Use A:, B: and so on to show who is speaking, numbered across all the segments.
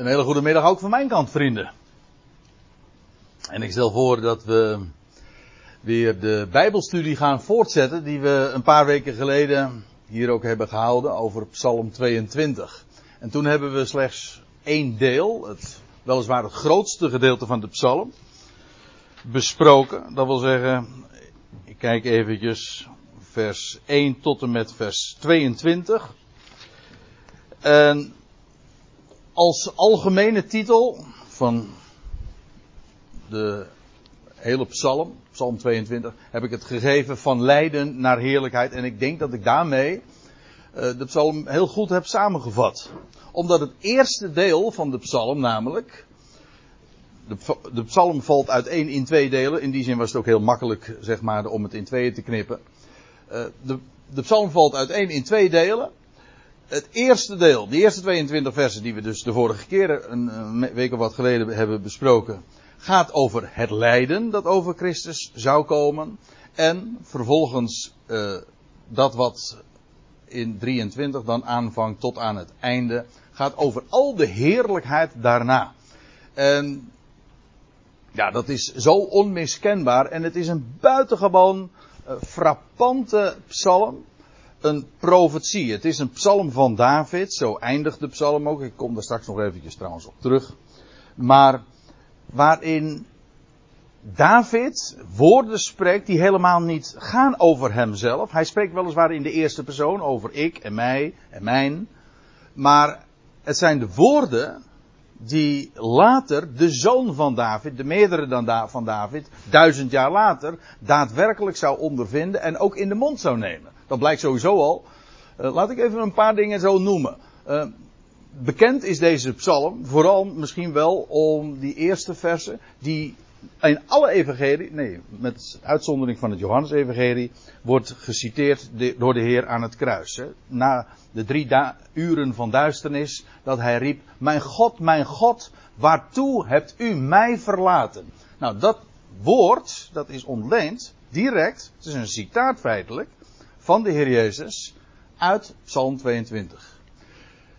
A: Een hele goede middag ook van mijn kant, vrienden. En ik stel voor dat we weer de Bijbelstudie gaan voortzetten die we een paar weken geleden hier ook hebben gehouden over Psalm 22. En toen hebben we slechts één deel, het, weliswaar het grootste gedeelte van de psalm, besproken. Dat wil zeggen, ik kijk eventjes vers 1 tot en met vers 22. En als algemene titel van de hele psalm, psalm 22, heb ik het gegeven van lijden naar heerlijkheid. En ik denk dat ik daarmee uh, de psalm heel goed heb samengevat. Omdat het eerste deel van de psalm namelijk, de, psalm valt uiteen in twee delen. In die zin was het ook heel makkelijk, zeg maar, om het in tweeën te knippen. Uh, de, de psalm valt uiteen in twee delen het eerste deel, de eerste 22 versen die we dus de vorige keer een, week of wat geleden hebben besproken, gaat over het lijden dat over Christus zou komen. En vervolgens uh, dat wat in 23 dan aanvangt tot aan het einde, gaat over al de heerlijkheid daarna. En ja, dat is zo onmiskenbaar en het is een buitengewoon uh, frappante psalm een profetie. Het is een psalm van David. Zo eindigt de psalm ook. Ik kom daar straks nog eventjes trouwens op terug. Maar waarin David woorden spreekt die helemaal niet gaan over hemzelf. Hij spreekt weliswaar in de eerste persoon over ik en mij en mijn. Maar het zijn de woorden die later de zoon van David, de meerdere dan van David, duizend jaar later, daadwerkelijk zou ondervinden en ook in de mond zou nemen. Dat blijkt sowieso al. Uh, laat ik even een paar dingen zo noemen. Uh, bekend is deze psalm vooral misschien wel om die eerste versen die in alle evangelie, nee, met uitzondering van het Johannes-evangelie, wordt geciteerd door de Heer aan het kruis. Hè. Na de drie uren van duisternis, dat hij riep, mijn God, mijn God, waartoe hebt u mij verlaten? Nou, dat woord, dat is ontleend, direct, het is een citaat feitelijk, van de Heer Jezus uit Psalm 22.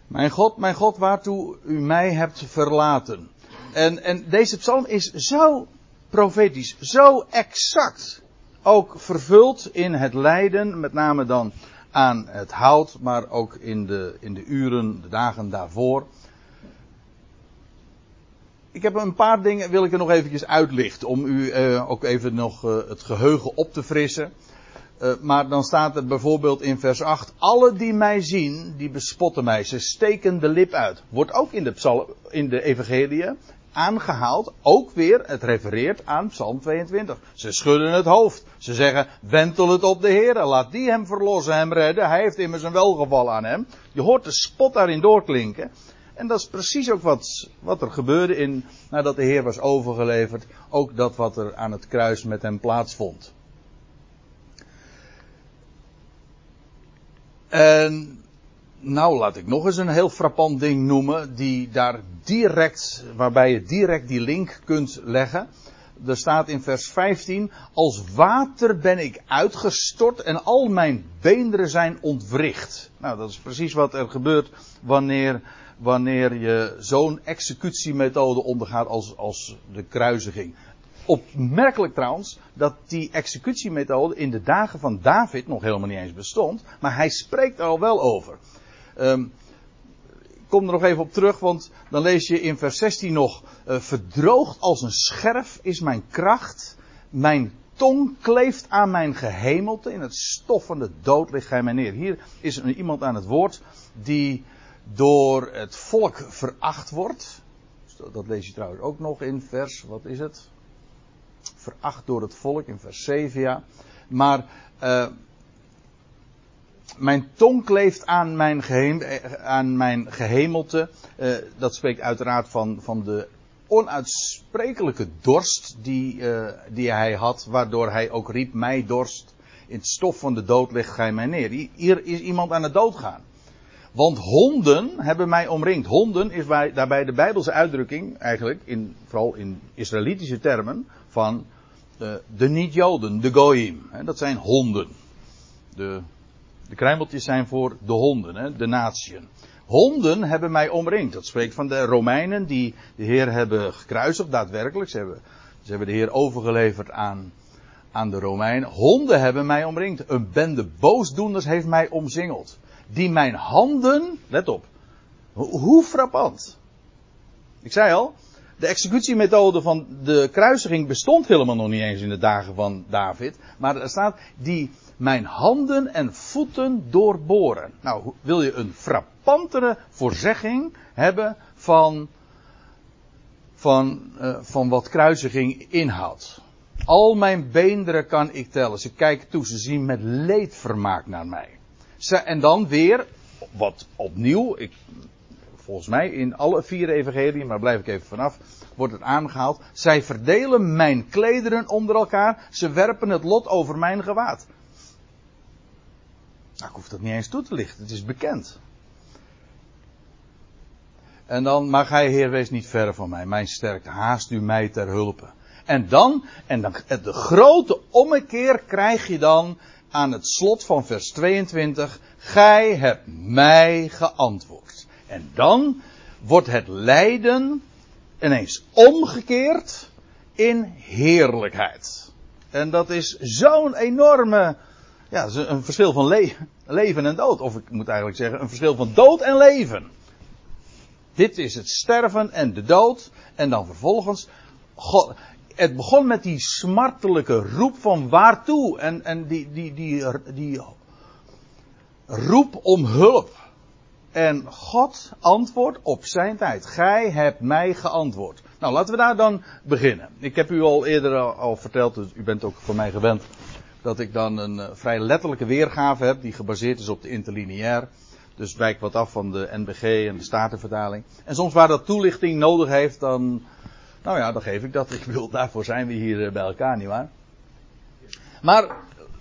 A: Mijn God, mijn God, waartoe u mij hebt verlaten. En, en deze psalm is zo profetisch, zo exact. Ook vervuld in het lijden, met name dan aan het hout, maar ook in de, in de uren, de dagen daarvoor. Ik heb een paar dingen, wil ik er nog eventjes uitlichten, om u uh, ook even nog uh, het geheugen op te frissen. Uh, maar dan staat er bijvoorbeeld in vers 8: Alle die mij zien, die bespotten mij. Ze steken de lip uit. Wordt ook in de, in de Evangelie aangehaald. Ook weer, het refereert aan Psalm 22. Ze schudden het hoofd. Ze zeggen: Wentel het op de Heer. Laat die hem verlossen, hem redden. Hij heeft immers een welgeval aan hem. Je hoort de spot daarin doorklinken. En dat is precies ook wat, wat er gebeurde in, nadat de Heer was overgeleverd. Ook dat wat er aan het kruis met hem plaatsvond. En nou, laat ik nog eens een heel frappant ding noemen, die daar direct, waarbij je direct die link kunt leggen. Er staat in vers 15, als water ben ik uitgestort en al mijn beenderen zijn ontwricht. Nou, dat is precies wat er gebeurt wanneer, wanneer je zo'n executiemethode ondergaat als, als de kruisiging. Opmerkelijk trouwens dat die executiemethode in de dagen van David nog helemaal niet eens bestond, maar hij spreekt er al wel over. Um, kom er nog even op terug, want dan lees je in vers 16 nog: uh, Verdroogd als een scherf is mijn kracht, mijn tong kleeft aan mijn gehemelte, in het stof van de dood ligt gij mij neer. Hier is er iemand aan het woord die door het volk veracht wordt. Dat lees je trouwens ook nog in vers, wat is het? Veracht door het volk in vers 7, ja. Maar uh, mijn tong kleeft aan mijn, geheim, aan mijn gehemelte. Uh, dat spreekt uiteraard van, van de onuitsprekelijke dorst die, die hij had, waardoor hij ook riep, mij dorst. In het stof van de dood legt gij mij neer. Hier is iemand aan het doodgaan. Want honden hebben mij omringd. Honden is bij, daarbij de Bijbelse uitdrukking, eigenlijk, in, vooral in Israëlitische termen, van de, de niet-Joden, de Goyim. Dat zijn honden. De, de kruimeltjes zijn voor de honden, hè, de natieën. Honden hebben mij omringd. Dat spreekt van de Romeinen die de Heer hebben gekruisigd, daadwerkelijk. Ze hebben, ze hebben de Heer overgeleverd aan, aan de Romeinen. Honden hebben mij omringd. Een bende boosdoeners heeft mij omsingeld. Die mijn handen, let op, hoe frappant. Ik zei al, de executiemethode van de kruisiging bestond helemaal nog niet eens in de dagen van David. Maar er staat, die mijn handen en voeten doorboren. Nou, wil je een frappantere voorzegging hebben van, van, uh, van wat kruisiging inhoudt? Al mijn beenderen kan ik tellen. Ze kijken toe, ze zien met leedvermaak naar mij. Ze, en dan weer, wat opnieuw, ik volgens mij in alle vier evangeliën, maar blijf ik even vanaf, wordt het aangehaald. Zij verdelen mijn klederen onder elkaar, ze werpen het lot over mijn gewaad. Nou, ik hoef dat niet eens toe te lichten, het is bekend. En dan, maar gij Heer, wees niet ver van mij, mijn sterkte, haast u mij ter hulpe. En dan, en dan, de grote ommekeer krijg je dan aan het slot van vers 22. Gij hebt mij geantwoord. En dan wordt het lijden ineens omgekeerd in heerlijkheid. En dat is zo'n enorme, ja, een verschil van le leven en dood. Of ik moet eigenlijk zeggen, een verschil van dood en leven. Dit is het sterven en de dood. En dan vervolgens, God, het begon met die smartelijke roep van waartoe. En, en die, die, die, die roep om hulp. En God antwoordt op zijn tijd. Gij hebt mij geantwoord. Nou, laten we daar dan beginnen. Ik heb u al eerder al, verteld, dus u bent ook voor mij gewend, dat ik dan een uh, vrij letterlijke weergave heb die gebaseerd is op de interlineair. Dus wijk wat af van de NBG en de Statenvertaling. En soms waar dat toelichting nodig heeft, dan, nou ja, dan geef ik dat. Ik wil, daarvoor zijn we hier uh, bij elkaar, nietwaar? Maar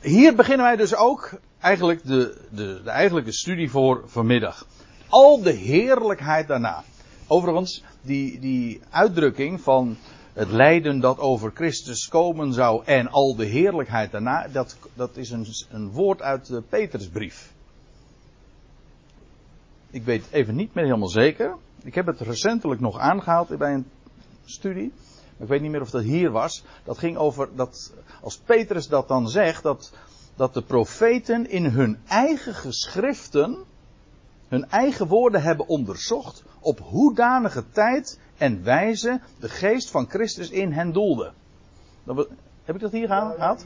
A: hier beginnen wij dus ook eigenlijk de, de, de eigenlijke studie voor vanmiddag al de heerlijkheid daarna. Overigens, die, die uitdrukking van het lijden dat over Christus komen zou en al de heerlijkheid daarna, dat, dat is een, een woord uit de Petersbrief. Ik weet even niet meer helemaal zeker. Ik heb het recentelijk nog aangehaald bij een studie. Maar ik weet niet meer of dat hier was. Dat ging over dat, als Petrus dat dan zegt, dat, dat de profeten in hun eigen geschriften hun eigen woorden hebben onderzocht op hoedanige tijd en wijze de geest van Christus in hen doelde. heb ik dat hier gehaald?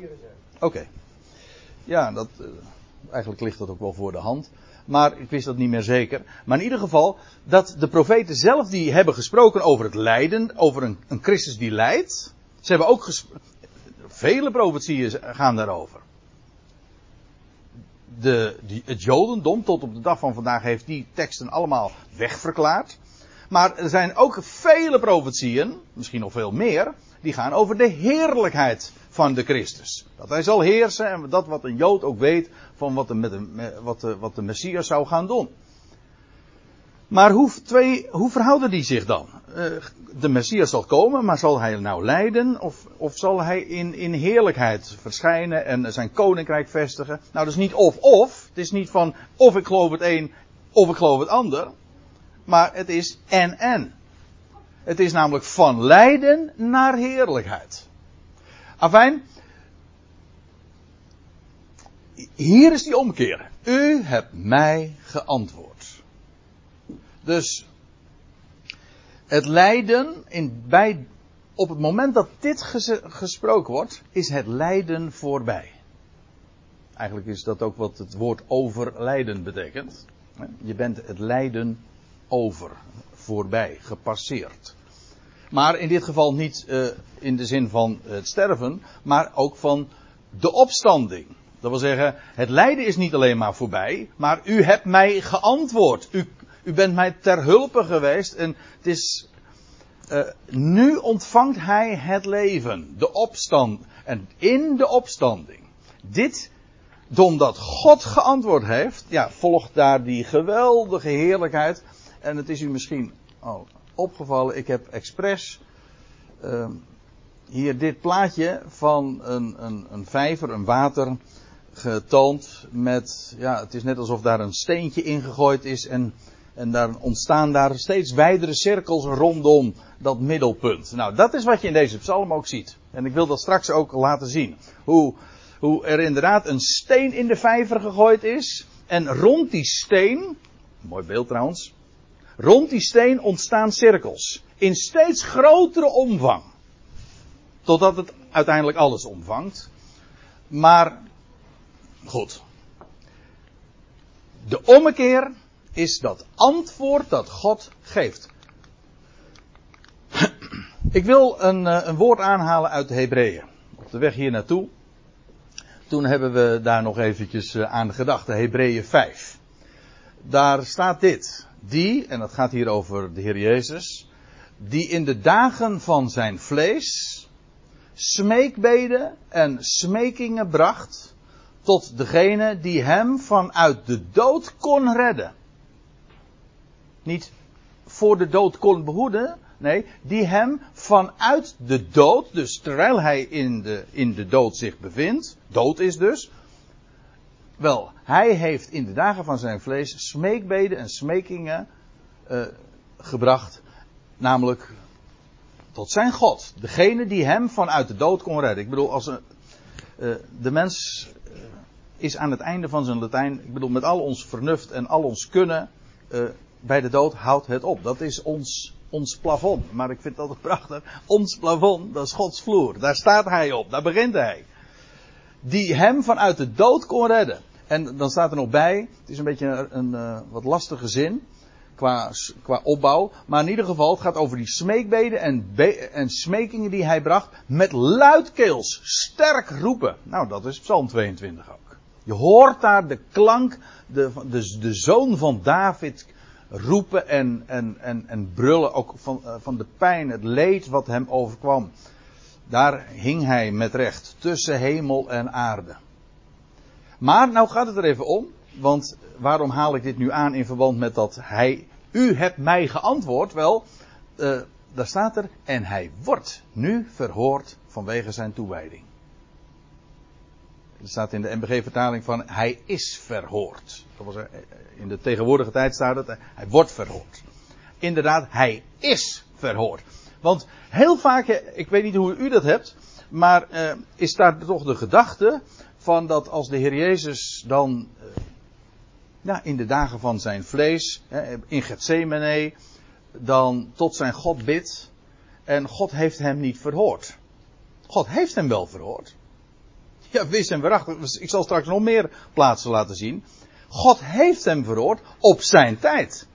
A: Oké. Ja, dat, uh, eigenlijk ligt dat ook wel voor de hand. Maar ik wist dat niet meer zeker. Maar in ieder geval, dat de profeten zelf die hebben gesproken over het lijden, over een, een Christus die lijdt. Ze hebben ook vele profetieën gaan daarover de, die, het Jodendom tot op de dag van vandaag heeft die teksten allemaal wegverklaard. Maar er zijn ook vele profetieën, misschien nog veel meer, die gaan over de heerlijkheid van de Christus. Dat hij zal heersen en dat wat een Jood ook weet van wat met wat de, wat de Messias zou gaan doen. Maar hoe, twee, hoe verhouden die zich dan? Uh, de Messias zal komen, maar zal hij nou lijden? Of, of zal hij in, in heerlijkheid verschijnen en zijn koninkrijk vestigen? Nou, dat is niet of-of. Het is niet van of ik geloof het een of ik geloof het ander. Maar het is en-en. Het is namelijk van lijden naar heerlijkheid. Afijn. Hier is die omkeer. U hebt mij geantwoord. Dus het lijden, in, bij, op het moment dat dit gesproken wordt, is het lijden voorbij. Eigenlijk is dat ook wat het woord overlijden betekent. Je bent het lijden over, voorbij, gepasseerd. Maar in dit geval niet uh, in de zin van het sterven, maar ook van de opstanding. Dat wil zeggen, het lijden is niet alleen maar voorbij, maar u hebt mij geantwoord. U, u bent mij ter hulpe geweest en het is. Uh, nu ontvangt hij het leven, de opstand. En in de opstanding. Dit, omdat God geantwoord heeft, ja, volgt daar die geweldige heerlijkheid. En het is u misschien al opgevallen, ik heb expres uh, hier dit plaatje van een, een, een vijver, een water, getoond met, ja, het is net alsof daar een steentje ingegooid is en En daar ontstaan daar steeds wijdere cirkels rondom dat middelpunt. Nou, dat is wat je in deze psalm ook ziet. En ik wil dat straks ook laten zien. Hoe, hoe er inderdaad een steen in de vijver gegooid is. En rond die steen, mooi beeld trouwens. Rond die steen ontstaan cirkels. In steeds grotere omvang. Totdat het uiteindelijk alles omvangt. Maar, goed. De ommekeer is dat antwoord dat God geeft. Ik wil een, eh, een woord aanhalen uit de Hebreeën. Op de weg hier naartoe. Toen hebben we daar nog eventjes eh, aan gedacht. De Hebreeën 5. Daar staat dit. Die, en dat gaat hier over de Heer Jezus. Die in de dagen van zijn vlees smeekbeden en smekingen bracht tot degene die hem vanuit de dood kon redden. Niet voor de dood kon behoeden, nee, die hem vanuit de dood, dus terwijl hij in de, in de dood zich bevindt, dood is dus, wel, hij heeft in de dagen van zijn vlees smeekbeden en smekingen uh, gebracht, namelijk tot zijn God. Degene die hem vanuit de dood kon redden. Ik bedoel, als een, uh, de mens uh, is aan het einde van zijn Latijn. Ik bedoel, met al ons vernuft en al ons kunnen. Bij de dood houdt het op. Dat is ons, ons plafond. Maar ik vind dat altijd prachtig. Ons plafond, dat is Gods vloer. Daar staat hij op. Daar begint hij. Die hem vanuit de dood kon redden. En dan staat er nog bij. Het is een beetje een, een wat lastige zin qua, qua opbouw. Maar in ieder geval, het gaat over die smeekbeden en, en smekingen die hij bracht. Met luidkeels, sterk roepen. Nou, dat is Psalm 22 ook. Je hoort daar de klank, de, de, de zoon van David roepen en, en, en, en brullen. Ook van, uh, van de pijn, het leed wat hem overkwam. Daar hing hij met recht tussen hemel en aarde. Maar nou gaat het er even om. Want waarom haal ik dit nu aan in verband met dat hij, u hebt mij geantwoord? Wel, uh, daar staat er, en hij wordt nu verhoord vanwege zijn toewijding. Er staat in de MBG-vertaling van, hij is verhoord. Dat was, in de tegenwoordige tijd staat het, hij wordt verhoord. Inderdaad, hij is verhoord. Want heel vaak, ik weet niet hoe u dat hebt, maar is daar toch de gedachte van dat als de Heer Jezus dan ja, in de dagen van zijn vlees, in Gethsemane, dan tot zijn God bidt. En God heeft hem niet verhoord. God heeft hem wel verhoord. Ja, wist en waarachtig. Ik zal straks nog meer plaatsen laten zien. God heeft hem verhoord op zijn tijd.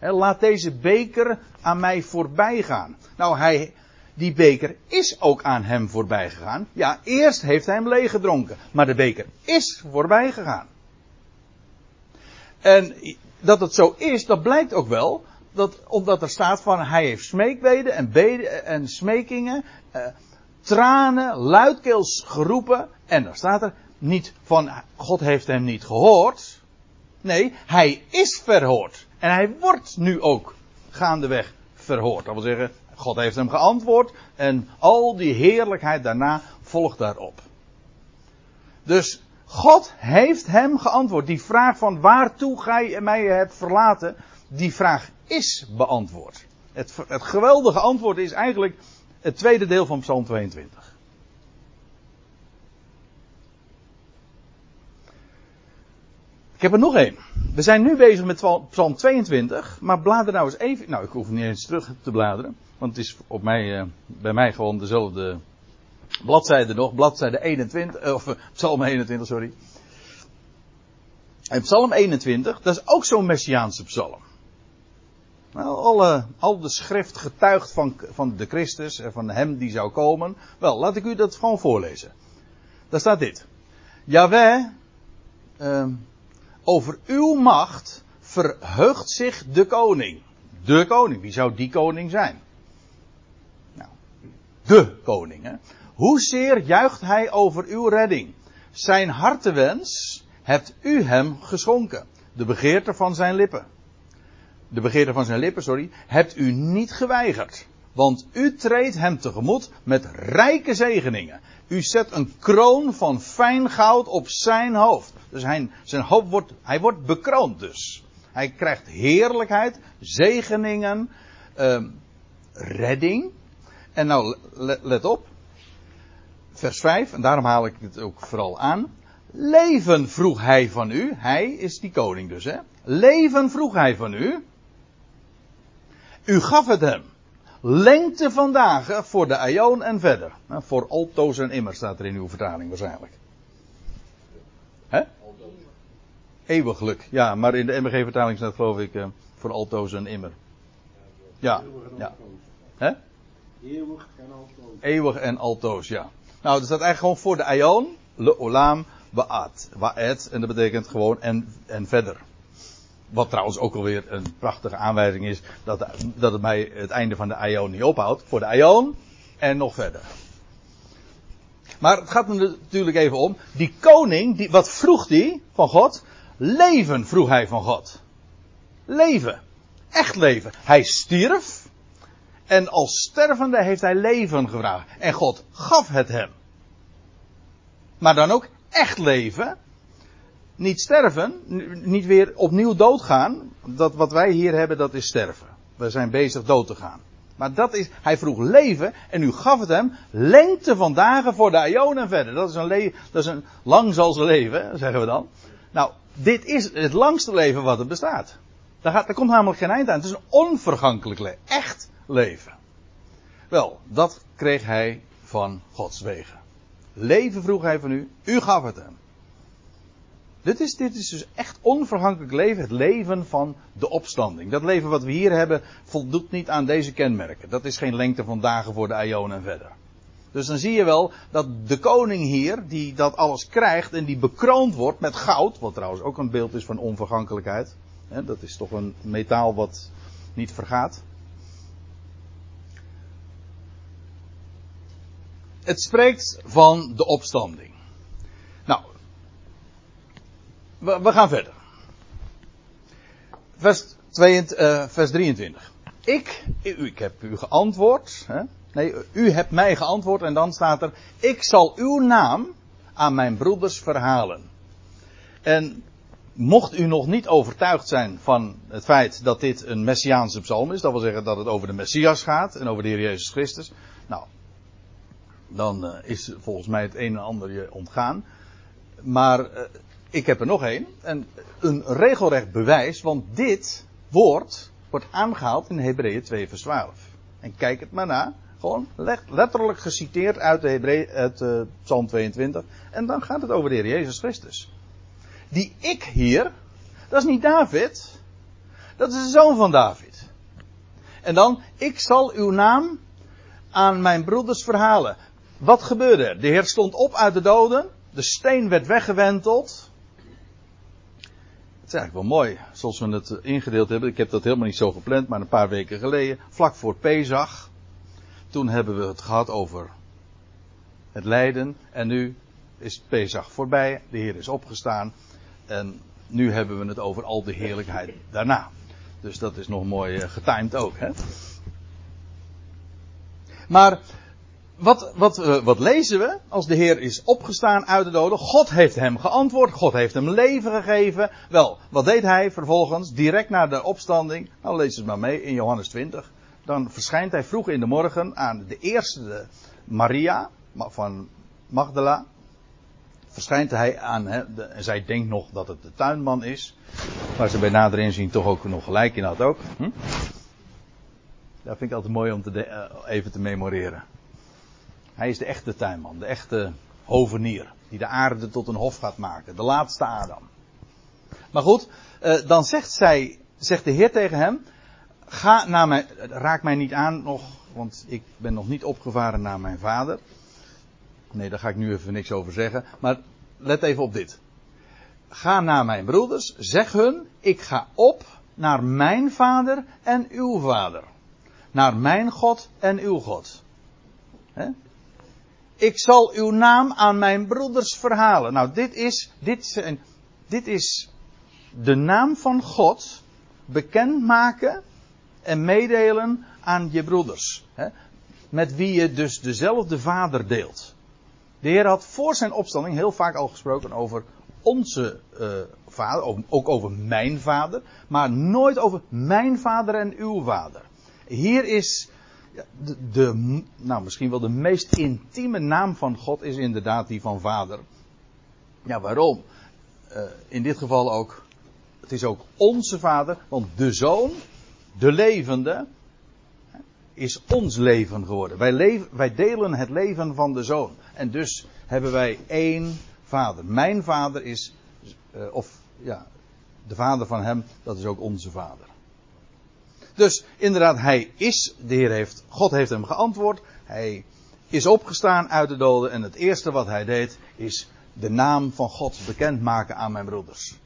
A: laat deze beker aan mij voorbij gaan. Nou, hij, die beker is ook aan hem voorbij gegaan. Ja, eerst heeft hij hem leeggedronken. Maar de beker is voorbij gegaan. En dat het zo is, dat blijkt ook wel. Dat, omdat er staat van hij heeft smeekbeden en, beden, en smekingen, eh, tranen, luidkeels geroepen. En dan staat er niet van God heeft hem niet gehoord. Nee, hij is verhoord. En hij wordt nu ook gaandeweg verhoord. Dat wil zeggen, God heeft hem geantwoord en al die heerlijkheid daarna volgt daarop. Dus God heeft hem geantwoord. Die vraag van waartoe gij mij hebt verlaten, die vraag is beantwoord. Het, het geweldige antwoord is eigenlijk het tweede deel van Psalm 22. Ik heb er nog één. We zijn nu bezig met Psalm 22, maar blader nou eens even. Nou, ik hoef niet eens terug te bladeren, want het is op mij, uh, bij mij gewoon dezelfde bladzijde nog, bladzijde 21, eh, of eh, Psalm 21, sorry. En Psalm 21, dat is ook zo'n Messiaanse psalm. Nou, alle, al de schrift getuigt van, van de Christus en van hem die zou komen. Wel, laat ik u dat gewoon voorlezen. Daar staat dit. Jaweh, uh, over uw macht verheugt zich de koning. De koning, wie zou die koning zijn? Nou, de koning, hè. Hoezeer juicht hij over uw redding? Zijn hartewens hebt u hem geschonken. De begeerte van zijn lippen. De begeerte van zijn lippen, sorry, hebt u niet geweigerd. Want u treedt hem tegemoet met rijke zegeningen. U zet een kroon van fijn goud op zijn hoofd. Dus hij, zijn hoofd wordt, hij wordt bekroond dus. Hij krijgt heerlijkheid, zegeningen, ehm, redding. En nou, let op. Vers 5, en daarom haal ik het ook vooral aan. Leven vroeg hij van u. Hij is die koning dus, hè. Leven vroeg hij van u. U gaf het hem. Lengte van dagen voor de Aion en verder. voor altoos en immer staat er in uw vertaling waarschijnlijk. Hè? Eeuwiglijk. Ja, maar in de MBG-vertaling staat geloof ik uh, voor altoos en immer. Ja, ja. Hè? Eeuwig en altoos. Eeuwig en altoos, ja. Nou, dat staat eigenlijk gewoon voor de Aion, le olam, Waat. Waat. En dat betekent gewoon en, en verder. Wat trouwens ook alweer een prachtige aanwijzing is dat, dat het bij het einde van de Ion niet ophoudt. Voor de Ion en nog verder. Maar het gaat er natuurlijk even om. Die koning, die, wat vroeg die van God? Leven vroeg hij van God. Leven. Echt leven. Hij stierf. En als stervende heeft hij leven gevraagd. En God gaf het hem. Maar dan ook echt leven, niet sterven, niet weer opnieuw doodgaan. Dat wat wij hier hebben, dat is sterven. We zijn bezig dood te gaan. Maar dat is, hij vroeg leven en u gaf het hem lengte van dagen voor de Ionen en verder. Dat is een, le dat is een lang zal ze leven, zeggen we dan. Nou, dit is het langste leven wat er bestaat. Daar, gaat, daar komt namelijk geen eind aan. Het is een onvergankelijk leven. Echt leven. Wel, dat kreeg hij van Gods wegen. Leven vroeg hij van u, u gaf het hem. Dit is, dit is dus echt onvergankelijk leven, het leven van de opstanding. Dat leven wat we hier hebben voldoet niet aan deze kenmerken. Dat is geen lengte van dagen voor de Ion en verder. Dus dan zie je wel dat de koning hier, die dat alles krijgt en die bekroond wordt met goud, wat trouwens ook een beeld is van onvergankelijkheid. Dat is toch een metaal wat niet vergaat. Het spreekt van de opstanding. Nou, we, gaan verder. Vers, 22, eh, vers 23. Ik, ik heb u geantwoord. Hè? Nee, u hebt mij geantwoord en dan staat er: Ik zal uw naam aan mijn broeders verhalen. En mocht u nog niet overtuigd zijn van het feit dat dit een messiaanse psalm is, dat wil zeggen dat het over de Messias gaat en over de Heer Jezus Christus. Nou, dan uh, is volgens mij het een en ander je ontgaan. Maar uh, ik heb er nog één. En een regelrecht bewijs, want dit woord wordt aangehaald in Hebreeën 2 vers 12. En kijk het maar na. Gewoon letterlijk geciteerd uit, de Hebree, uit uh, Psalm 22. En dan gaat het over de Heer Jezus Christus. Die ik hier, dat is niet David. Dat is de zoon van David. En dan, ik zal uw naam aan mijn broeders verhalen. Wat gebeurde er? De Heer stond op uit de doden. De steen werd weggewenteld. Is eigenlijk wel mooi, zoals we het ingedeeld hebben. Ik heb dat helemaal niet zo gepland, maar een paar weken geleden, vlak voor Pesach. Toen hebben we het gehad over het lijden. En nu is Pesach voorbij. De Heer is opgestaan. En nu hebben we het over al de heerlijkheid daarna. Dus dat is nog mooi eh, getimed ook. Hè? Maar wat, wat, uh, wat lezen we als de Heer is opgestaan uit de doden? God heeft hem geantwoord, God heeft hem leven gegeven. Wel, wat deed hij vervolgens? Direct na de opstanding, nou lees het maar mee in Johannes 20. Dan verschijnt hij vroeg in de morgen aan de eerste Maria van Magdala. Verschijnt hij aan, hè, en zij denkt nog dat het de tuinman is. Waar ze bij nader inzien toch ook nog gelijk in had ook. Hm? Dat vind ik altijd mooi om te de, uh, even te memoreren. Hij is de echte tuinman, de echte hovenier. Die de aarde tot een hof gaat maken. De laatste Adam. Maar goed, eh, dan zegt zij, zegt de Heer tegen hem. Ga naar mij, raak mij niet aan nog, want ik ben nog niet opgevaren naar mijn vader. Nee, daar ga ik nu even niks over zeggen. Maar let even op dit. Ga naar mijn broeders, zeg hun, ik ga op naar mijn vader en uw vader. Naar mijn God en uw God. Ik zal uw naam aan mijn broeders verhalen. Nou, dit is, dit, dit is de naam van God bekendmaken en meedelen aan je broeders. Hè, met wie je dus dezelfde vader deelt. De Heer had voor zijn opstanding heel vaak al gesproken over onze uh, vader, ook over mijn vader, maar nooit over mijn vader en uw vader. Hier is de, nou misschien wel de meest intieme naam van God is inderdaad die van vader. Ja, waarom? Uh, in dit geval ook, het is ook onze vader, want de zoon, de levende, is ons leven geworden. Wij, leven, wij delen het leven van de zoon. En dus hebben wij één vader. Mijn vader is, uh, of ja, de vader van hem, dat is ook onze vader. Dus inderdaad, hij is, de Heer heeft, God heeft hem geantwoord. Hij is opgestaan uit de doden en het eerste wat hij deed is de naam van God bekendmaken aan mijn broeders.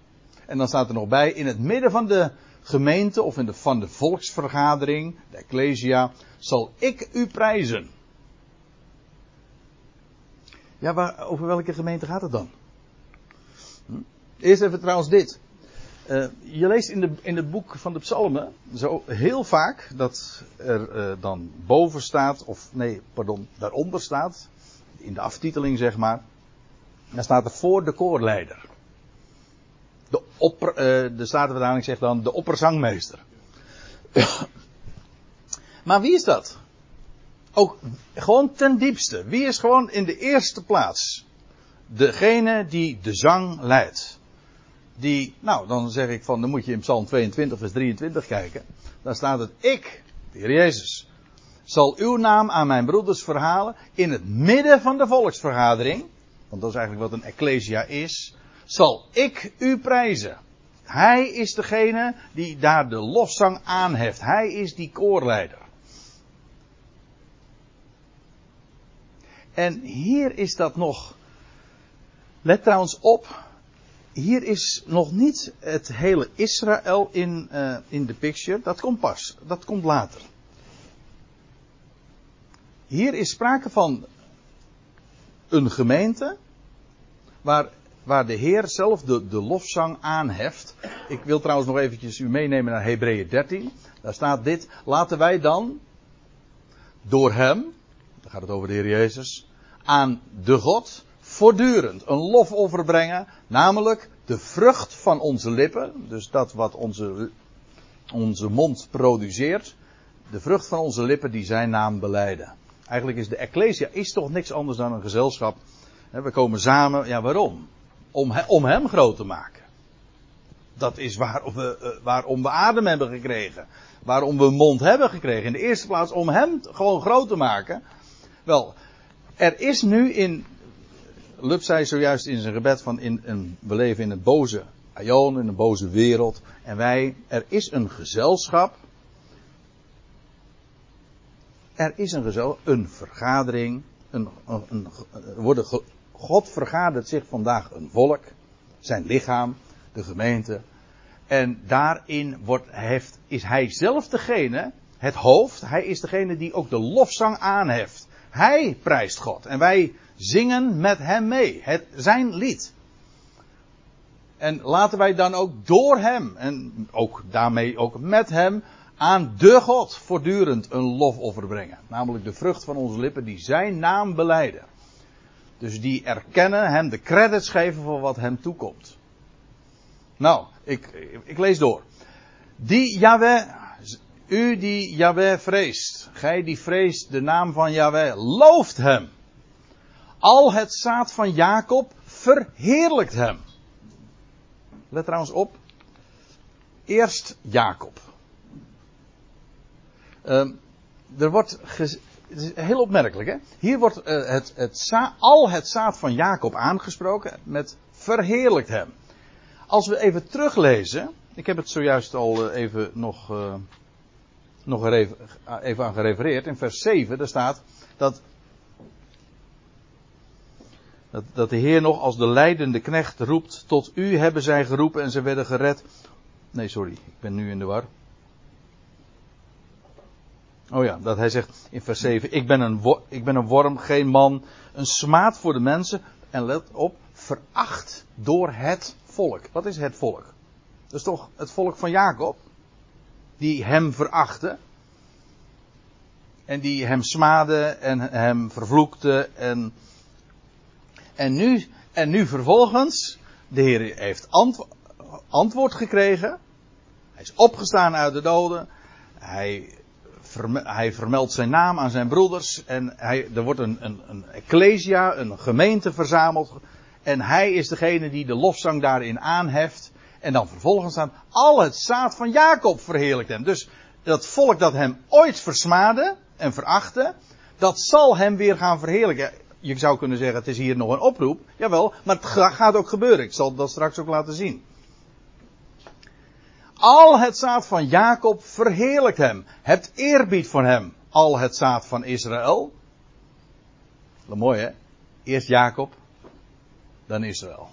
A: En dan staat er nog bij, in het midden van de gemeente of in de, van de volksvergadering, de Ecclesia, zal ik u prijzen. Ja, waar, over welke gemeente gaat het dan? Hm? Eerst even trouwens dit. Uh, je leest in, de, in het boek van de Psalmen zo heel vaak dat er uh, dan boven staat, of nee, pardon, daaronder staat, in de aftiteling zeg maar, dan staat er voor de koorleider. De, opper, uh, de Statenvertaling zegt dan de opperzangmeester. maar wie is dat? Ook gewoon ten diepste. Wie is gewoon in de eerste plaats? Degene die de zang leidt. Die, nou, dan zeg ik van, dan moet je in Psalm 22, vers 23 kijken. Daar staat het, ik, de Heer Jezus, zal uw naam aan mijn broeders verhalen in het midden van de volksvergadering. Want dat is eigenlijk wat een ecclesia is zal ik u prijzen. Hij is degene die daar de lofzang aanheft. Hij is die koorleider. En hier is dat nog. Let trouwens op. Hier is nog niet het hele Israël in, uh, in de picture. Dat komt pas. Dat komt later. Hier is sprake van een gemeente. Waar waar de Heer zelf de, de lofzang aanheft. Ik wil trouwens nog eventjes u meenemen naar Hebreeën 13. Daar staat dit. Laten wij dan door Hem, dan gaat het over de Heer Jezus, aan de God voortdurend een lofoffer brengen. Namelijk de vrucht van onze lippen. Dus dat wat onze, onze mond produceert. De vrucht van onze lippen die zijn naam beleiden. Eigenlijk is de Ecclesia is toch niks anders dan een gezelschap. We komen samen, ja waarom? om, om hem groot te maken. Dat is waarom we, uh, waarom we adem hebben gekregen. Waarom we mond hebben gekregen. In de eerste plaats om hem gewoon groot te maken. Wel, er is nu in. Lub zei zojuist in zijn gebed van in een, we leven in een boze aion, in een boze wereld. En wij, er is een gezelschap. Er is een gezelschap, een vergadering. Een, worden God vergadert zich vandaag een volk, zijn lichaam, de gemeente. En daarin wordt, heeft, is hij zelf degene, het hoofd, hij is degene die ook de lofzang aanheft. Hij prijst God en wij zingen met hem mee, het, zijn lied. En laten wij dan ook door hem en ook daarmee ook met hem aan de God voortdurend een lofoffer brengen. Namelijk de vrucht van onze lippen die zijn naam beleiden. Dus die erkennen hem de credits geven voor wat hem toekomt. Nou, ik, ik lees door. Die Yahweh, u die Yahweh vreest, gij die vreest de naam van Yahweh, looft hem. Al het zaad van Jacob verheerlijkt hem. Let trouwens op. Eerst Jacob. Um, er wordt het is heel opmerkelijk, hè? Hier wordt uh, het, het al het zaad van Jacob aangesproken met verheerlijkt hem. Als we even teruglezen, ik heb het zojuist al uh, even nog, uh, nog even, even aan gerefereerd, in vers 7, daar staat dat, dat, de Heer nog als de leidende knecht roept, tot u hebben zij geroepen en ze werden gered. Nee, sorry, ik ben nu in de war. Oh ja, dat hij zegt in vers 7: ik ben, een ik ben een worm, geen man, een smaad voor de mensen. En let op, veracht door het volk. Wat is het volk? Dat is toch het volk van Jacob? Die hem verachten. En die hem smaden en hem vervloekten. En, en, nu, en nu vervolgens De Heer heeft antwoord gekregen. Hij is opgestaan uit de doden. Hij, hij vermeldt zijn naam aan zijn broeders. En hij, er wordt een, een, een ecclesia, een gemeente verzameld. En hij is degene die de lofzang daarin aanheft. En dan vervolgens staan al het zaad van Jacob verheerlijkt hem. Dus dat volk dat hem ooit versmaadde en verachtte, dat zal hem weer gaan verheerlijken. Je zou kunnen zeggen, het is hier nog een oproep. Jawel, maar het gaat ook gebeuren. Ik zal dat straks ook laten zien. Al het zaad van Jacob verheerlijkt hem. Het eerbied voor hem. Al het zaad van Israël. Wat mooi hè? Eerst Jacob, dan Israël.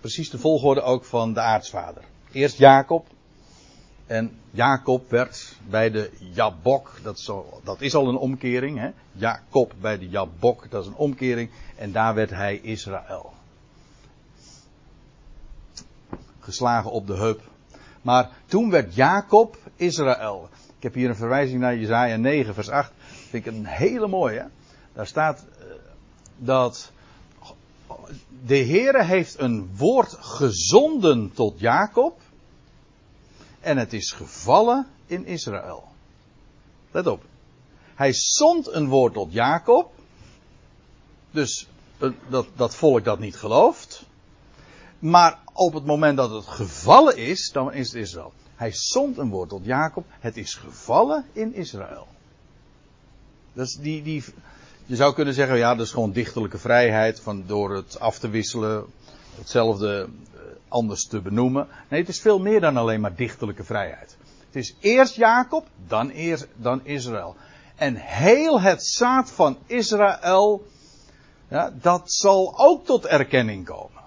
A: Precies de volgorde ook van de aartsvader. Eerst Jacob. En Jacob werd bij de Jabok, dat al, dat is al een omkering. Hè? Jacob bij de Jabok, dat is een omkering. En daar werd hij Israël. Geslagen op de heup. Maar toen werd Jacob Israël. Ik heb hier een verwijzing naar Jezaja 9 vers 8. Vind ik een hele mooie. Daar staat eh, dat de Heere heeft een woord gezonden tot Jacob. En het is gevallen in Israël. Let op. Hij zond een woord tot Jacob. Dus eh, dat, dat volk dat niet gelooft. Maar op het moment dat het gevallen is, dan is het Israël. Hij zond een woord tot Jacob. Het is gevallen in Israël. Dus die, die, je zou kunnen zeggen, ja, dat is gewoon dichterlijke vrijheid van door het af te wisselen, hetzelfde eh, anders te benoemen. Nee, het is veel meer dan alleen maar dichterlijke vrijheid. Het is eerst Jacob, dan, eerst, dan Israël. En heel het zaad van Israël, ja, dat zal ook tot erkenning komen.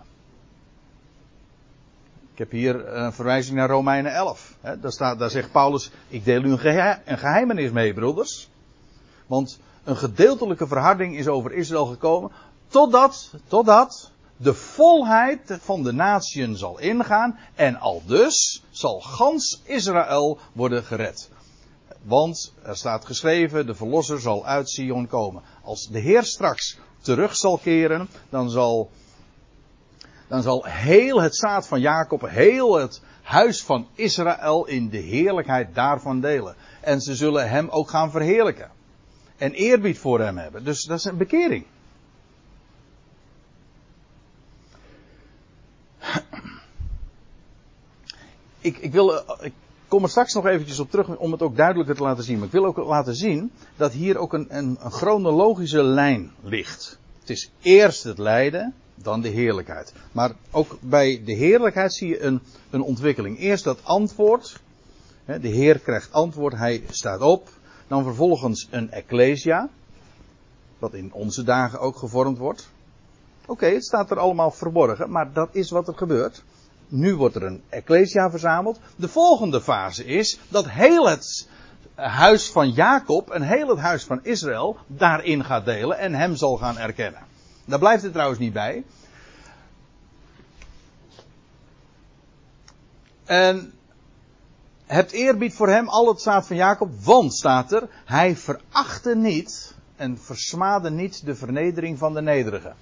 A: Ik heb hier een verwijzing naar Romeinen 11. daar, staat, daar zegt Paulus, ik deel u een, geheimenis mee, broeders. Want een gedeeltelijke verharding is over Israël gekomen. Totdat, totdat de volheid van de natieën zal ingaan. En al dus zal gans Israël worden gered. Want er staat geschreven, de verlosser zal uit Sion komen. Als de Heer straks terug zal keren, dan zal, dan zal heel het zaad van Jacob, heel het huis van Israël in de heerlijkheid daarvan delen. En ze zullen hem ook gaan verheerlijken en eerbied voor hem hebben. Dus dat is een bekering. Ik, ik, wil, eh, ik kom er straks nog eventjes op terug om het ook duidelijker te laten zien. Maar ik wil ook laten zien dat hier ook een, een, een chronologische lijn ligt. Het is eerst het lijden, dan de heerlijkheid. Maar ook bij de heerlijkheid zie je een, een ontwikkeling. Eerst dat antwoord. De Heer krijgt antwoord, hij staat op. Dan vervolgens een ecclesia. Wat in onze dagen ook gevormd wordt. Oké, het staat er allemaal verborgen, maar dat is wat er gebeurt. Nu wordt er een ecclesia verzameld. De volgende fase is dat heel het huis van Jacob en heel het huis van Israël daarin gaat delen en hem zal gaan erkennen. Daar blijft het trouwens niet bij. En hebt eerbied voor hem, al het zaad van Jacob, want staat er, hij verachtte niet en versmaadde niet de vernedering van de nederigen.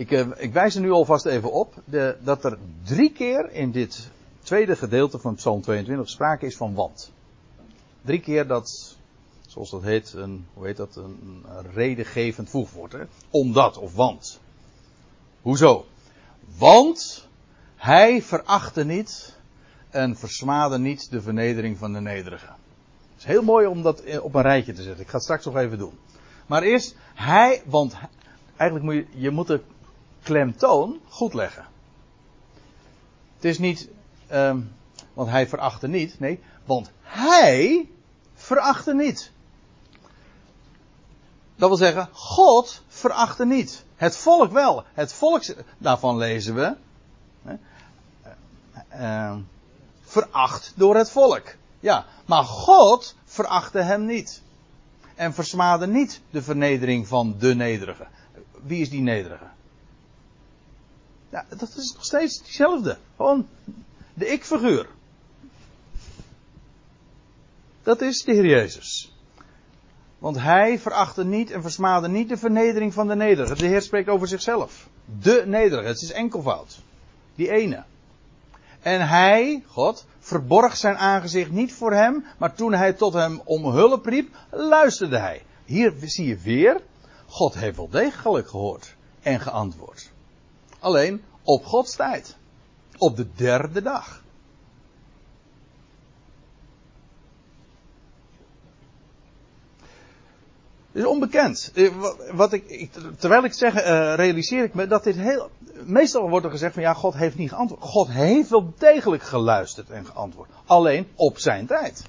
A: Ik, eh, ik wijs er nu alvast even op de, dat er drie keer in dit tweede gedeelte van Psalm 22 sprake is van want. Drie keer dat, zoals dat heet, een, hoe heet dat, een, redengevend voegwoord. Hè? Omdat of want. Hoezo? Want hij verachtte niet en versmade niet de vernedering van de nederigen. Het is heel mooi om dat op een rijtje te zetten. Ik ga het straks nog even doen. Maar eerst, hij, want eigenlijk moet je, je moet de klemtoon goed leggen. Het is niet, um, want hij verachtte niet, nee, want hij verachtte niet. Dat wil zeggen, God verachtte niet. Het volk wel. Het volk, daarvan lezen we. Hè, uh, veracht door het volk. Ja, maar God verachtte hem niet. En versmaadde niet de vernedering van de nederige. Wie is die nederige? Ja, dat is nog steeds diezelfde. Gewoon de ik-figuur. Dat is de Heer Jezus. Want hij verachtte niet en versmaadde niet de vernedering van de nederige. De Heer spreekt over zichzelf. De nederige. Het is enkelvoud. Die ene. En hij, God, verborg zijn aangezicht niet voor hem, maar toen hij tot hem om hulp riep, luisterde hij. Hier zie je weer, God heeft wel degelijk gehoord en geantwoord. Alleen op Gods tijd. Op de derde dag. Het is onbekend. Eh, wat ik, terwijl ik zeg, uh, realiseer ik me dat dit heel. Meestal wordt er gezegd van ja, God heeft niet geantwoord. God heeft wel degelijk geluisterd en geantwoord. Alleen op zijn tijd.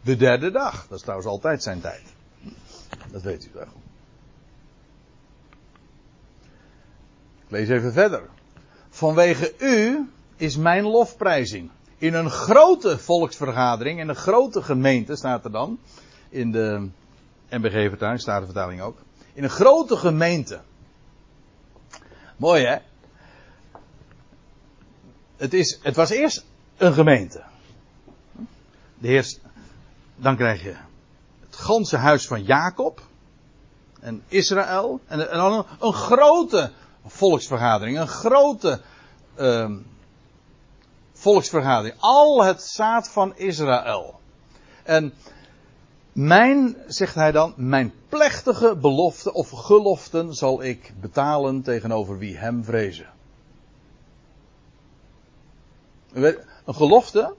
A: De derde dag. Dat is trouwens altijd zijn tijd. Dat weet u wel. Lees even verder. Vanwege u is mijn lofprijzing in een grote volksvergadering, in een grote gemeente staat er dan, in de NBG-vertaling, staat de vertaling ook, in een grote gemeente. Mooi hè? Het, is, het was eerst een gemeente. De heer, dan krijg je het ganse huis van Jacob en Israël en, en dan een, een, grote volksvergadering, een grote uh, volksvergadering. Al het zaad van Israël. En mijn, zegt hij dan, mijn plechtige belofte of geloften zal ik betalen tegenover wie hem vrezen. Een gelofte.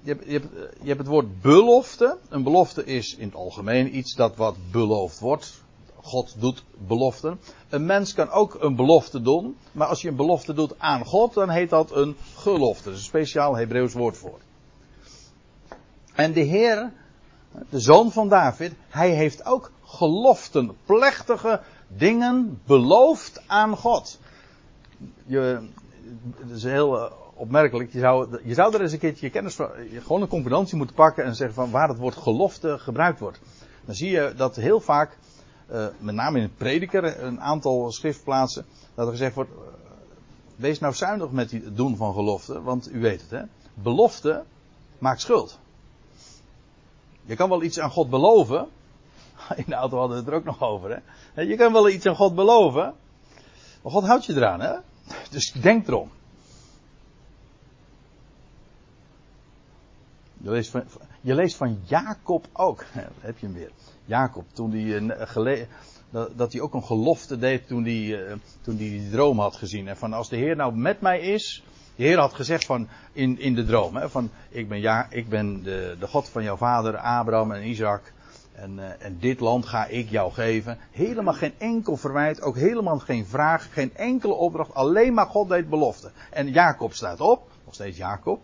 A: Je hebt, je, hebt, je hebt het woord belofte. Een belofte is in het algemeen iets dat wat beloofd wordt. God doet beloften. Een mens kan ook een belofte doen, maar als je een belofte doet aan God, dan heet dat een gelofte. Dat is een speciaal Hebreeuws woord voor. En de Heer, de zoon van David, hij heeft ook geloften, plechtige dingen beloofd aan God. Je, het is heel eh, opmerkelijk. Je zou, je zou er eens een keertje kennis van, gewoon een concordantie moeten pakken en zeggen van waar het woord gelofte gebruikt wordt. Dan zie je dat heel vaak uh, met name in het prediker, een aantal schriftplaatsen, dat er gezegd wordt, uh, wees nou zuinig met het doen van gelofte, want u weet het hè, belofte maakt schuld. Je kan wel iets aan God beloven, in de auto hadden we het er ook nog over hè, je kan wel iets aan God beloven, maar God houdt je eraan hè, dus denk erom. Je leest van, je leest van Jacob ook. heb je hem weer. Jacob, toen hij uh, dat hij ook een gelofte deed toen hij, uh, toen hij die droom had gezien. En van als de Heer nou met mij is. De Heer had gezegd van in, in de droom. Hè, van ik ben, ja, ik ben de, de God van jouw vader Abraham en Isaac. En, uh, en dit land ga ik jou geven. Helemaal geen enkel verwijt. Ook helemaal geen vraag. Geen enkele opdracht. Alleen maar God deed belofte. En Jacob staat op. Nog steeds Jacob.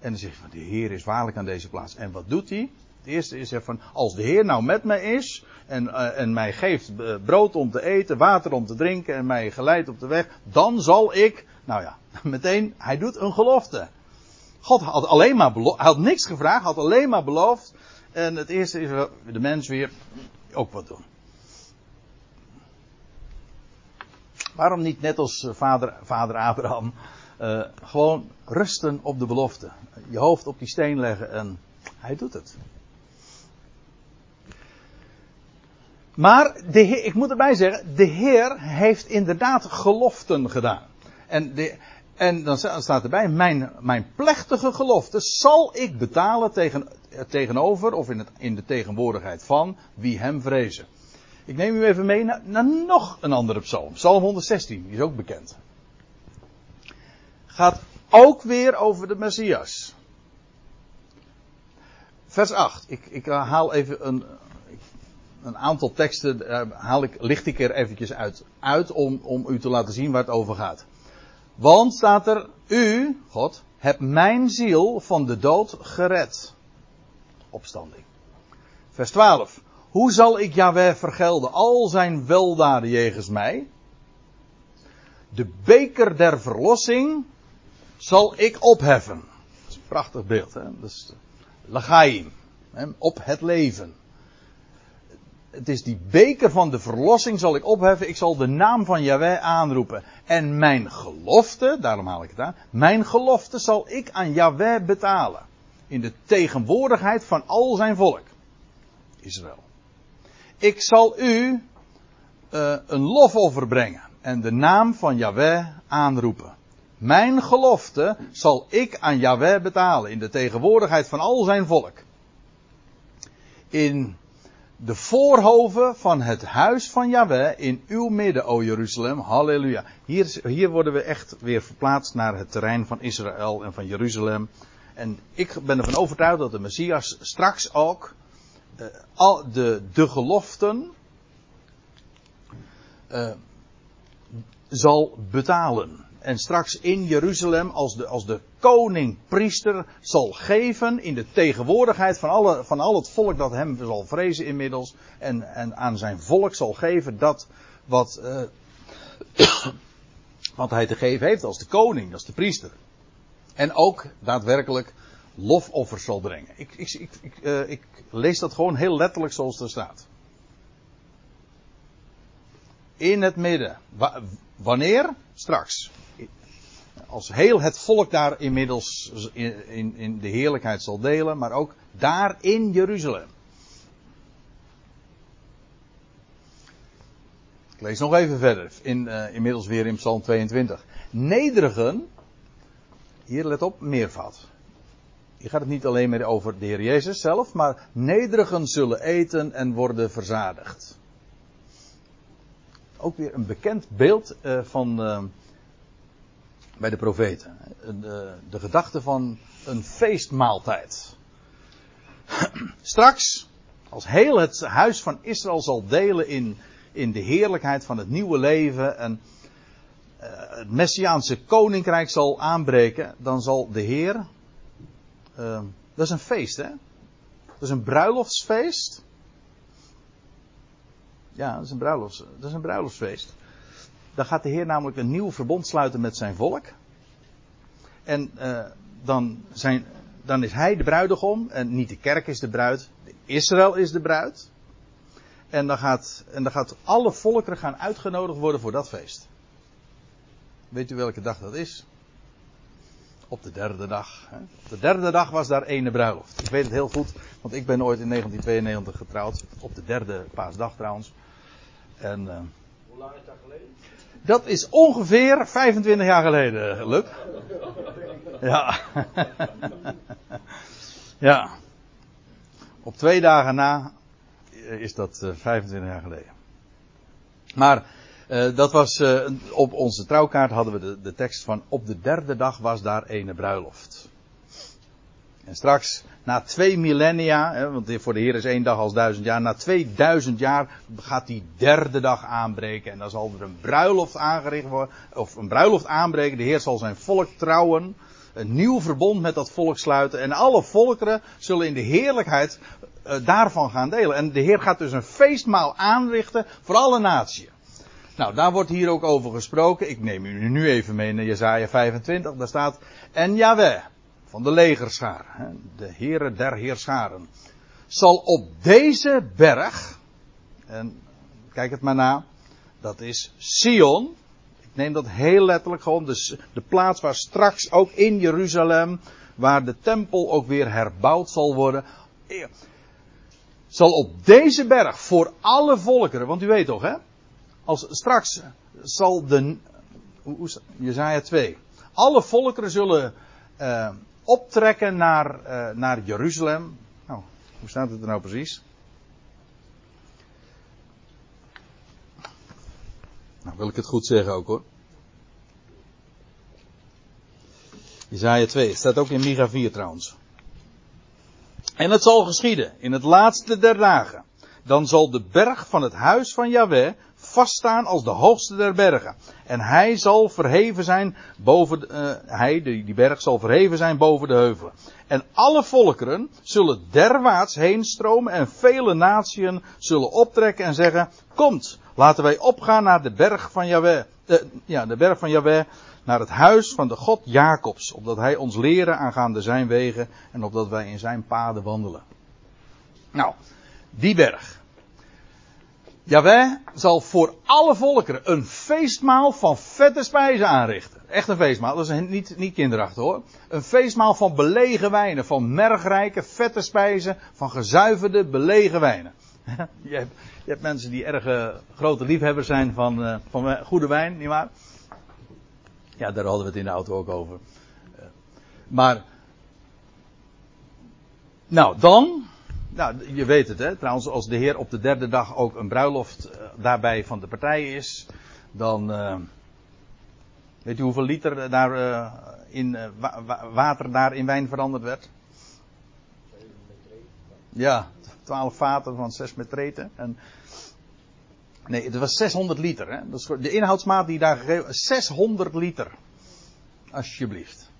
A: En dan zegt van de Heer is waarlijk aan deze plaats. En wat doet hij? Het eerste is van, als de Heer nou met mij is en, uh, en mij geeft uh, brood om te eten, water om te drinken en mij geleidt op de weg, dan zal ik, nou ja, meteen, hij doet een gelofte. God had alleen maar beloofd, had niks gevraagd, had alleen maar beloofd. En het eerste is de mens weer ook wat doen. Waarom niet net als vader, vader Abraham, gewoon rusten op de belofte. Je hoofd op die steen leggen en hij doet het. Maar de Heer, ik moet erbij zeggen, de Heer heeft inderdaad geloften gedaan. En, de, en dan staat erbij, mijn, mijn plechtige gelofte zal ik betalen tegen, tegenover, of in, in de tegenwoordigheid van, wie hem vrezen. Ik neem u even mee naar, naar nog een andere psalm. Psalm 116, die is ook bekend. Gaat ook weer over de Messias. Vers 8. Ik, ik haal even een, een aantal teksten, uh, haal ik, licht ik er eventjes uit, uit om, om u te laten zien waar het over gaat. Want staat er, u, God, hebt mijn ziel van de dood gered. Opstanding. Vers 12. Hoe zal ik Yahweh vergelden al zijn weldaden jegens mij? De beker der verlossing zal ik opheffen. Dat is een prachtig beeld. Hè? Dat is. Op het leven het is die beker van de verlossing zal ik opheffen. Ik zal de naam van Yahweh aanroepen. En mijn gelofte, daarom haal ik het aan. Mijn gelofte zal ik aan Yahweh betalen. In de tegenwoordigheid van al zijn volk. Israël. Ik zal u uh, een lofoffer brengen en de naam van Yahweh aanroepen. Mijn gelofte zal ik aan Yahweh betalen in de tegenwoordigheid van al zijn volk. In de voorhoven van het huis van Yahweh in uw midden, o Jeruzalem. Halleluja. Hier, hier worden we echt weer verplaatst naar het terrein van Israël en van Jeruzalem. En ik ben ervan overtuigd dat de Messias straks ook uh, al de, de geloften uh, zal betalen. En straks in Jeruzalem als de, als de koning priester zal geven in de tegenwoordigheid van, alle, van al het volk dat hem zal vrezen inmiddels. En, en aan zijn volk zal geven dat wat, uh, wat hij te geven heeft als de koning, als de priester. En ook daadwerkelijk lofoffers zal brengen. Ik, ik, ik, ik, ik lees dat gewoon heel letterlijk zoals er staat. In het midden. Wa wanneer? Straks. Als heel het volk daar inmiddels in, in, de heerlijkheid zal delen, maar ook daar in Jeruzalem. Ik lees nog even verder, in, uh, inmiddels weer in Psalm 22. Nederigen, hier let op, meervat. Hier gaat het niet alleen meer over de Heer Jezus zelf, maar nederigen zullen eten en worden verzadigd. Ook weer een bekend beeld uh, van uh, bij de profeten. De, de gedachte van een feestmaaltijd. Straks, als heel het huis van Israël zal delen in, in de heerlijkheid van het nieuwe leven en uh, het Messiaanse koninkrijk zal aanbreken, dan zal de Heer uh, dat is een feest, hè? Dat is een bruiloftsfeest. Ja, dat is een, bruilofts, dat is een bruiloftsfeest. Dan gaat de Heer namelijk een nieuw verbond sluiten met zijn volk. En uh, dan, zijn, dan is hij de bruidegom. En niet de kerk is de bruid. Israël is de bruid. En dan, gaat, en dan gaat alle volkeren gaan uitgenodigd worden voor dat feest. Weet u welke dag dat is? op de derde dag. Hè. Op de derde dag was daar ene bruiloft. Ik weet het heel goed, want ik ben ooit in 1992 getrouwd. Op de derde paasdag trouwens. En, uh,
B: Hoe lang is dat geleden?
A: Dat is ongeveer 25 jaar geleden, Luc. Ja. ja. Op twee dagen na is dat uh, 25 jaar geleden. Maar uh, dat was, op onze trouwkaart hadden we de, de, tekst van op de derde dag was daar ene bruiloft. En straks, na twee millennia, want voor de Heer is één dag als duizend jaar, na 2000 jaar gaat die derde dag aanbreken. En dan zal er een bruiloft aangericht worden, of een bruiloft aanbreken. De Heer zal zijn volk trouwen, een nieuw verbond met dat volk sluiten. En alle volkeren zullen in de heerlijkheid uh, daarvan gaan delen. En de Heer gaat dus een feestmaal aanrichten voor alle naties. Nou, daar wordt hier ook over gesproken. Ik neem u nu even mee naar Jezaja 25. Daar staat, en Yahweh, van de legerschaar, de heren der heerscharen, zal op deze berg, en kijk het maar na, dat is Sion. Ik neem dat heel letterlijk gewoon, dus de plaats waar straks ook in Jeruzalem, waar de tempel ook weer herbouwd zal worden, zal op deze berg voor alle volkeren, want u weet toch hè, als straks zal de. Jezaja 2. Alle volkeren zullen uh, optrekken naar, uh, naar Jeruzalem. Nou, hoe staat het er nou precies? Nou, wil ik het goed zeggen ook hoor. Jezaja 2, het staat ook in Micha 4 trouwens. En het zal geschieden in het laatste der dagen. Dan zal de berg van het huis van Yahweh vaststaan als de hoogste der bergen. En hij zal verheven zijn boven, uh, hij, die, berg zal verheven zijn boven de heuvelen. En alle volkeren zullen derwaarts heen stromen en vele natieën zullen optrekken en zeggen, komt, laten wij opgaan naar de berg van Yahweh, uh, ja, de berg van Yahweh, naar het huis van de God Jacobs, opdat hij ons leren aangaande zijn wegen en opdat wij in zijn paden wandelen. Nou, die berg. Jawel zal voor alle volkeren een feestmaal van vette spijzen aanrichten. Echt een feestmaal, dat is niet, niet kinderachtig hoor. Een feestmaal van belegen wijnen, van mergrijke, vette spijzen, van gezuiverde, belegen wijnen. je, hebt, je hebt mensen die erg uh, grote liefhebbers zijn van, uh, van goede wijn, nietwaar? Ja, daar hadden we het in de auto ook over. Uh, maar, nou dan, nou, je weet het, hè. Trouwens, als de Heer op de derde dag ook een bruiloft uh, daarbij van de partij is, dan. Uh, weet u hoeveel liter daar uh, in wa water daar in wijn veranderd werd? Ja, 12 vaten van 6 metreten. En, nee, het was 600 liter. Hè? Dat is de inhoudsmaat die daar gegeven is 600 liter. Alsjeblieft.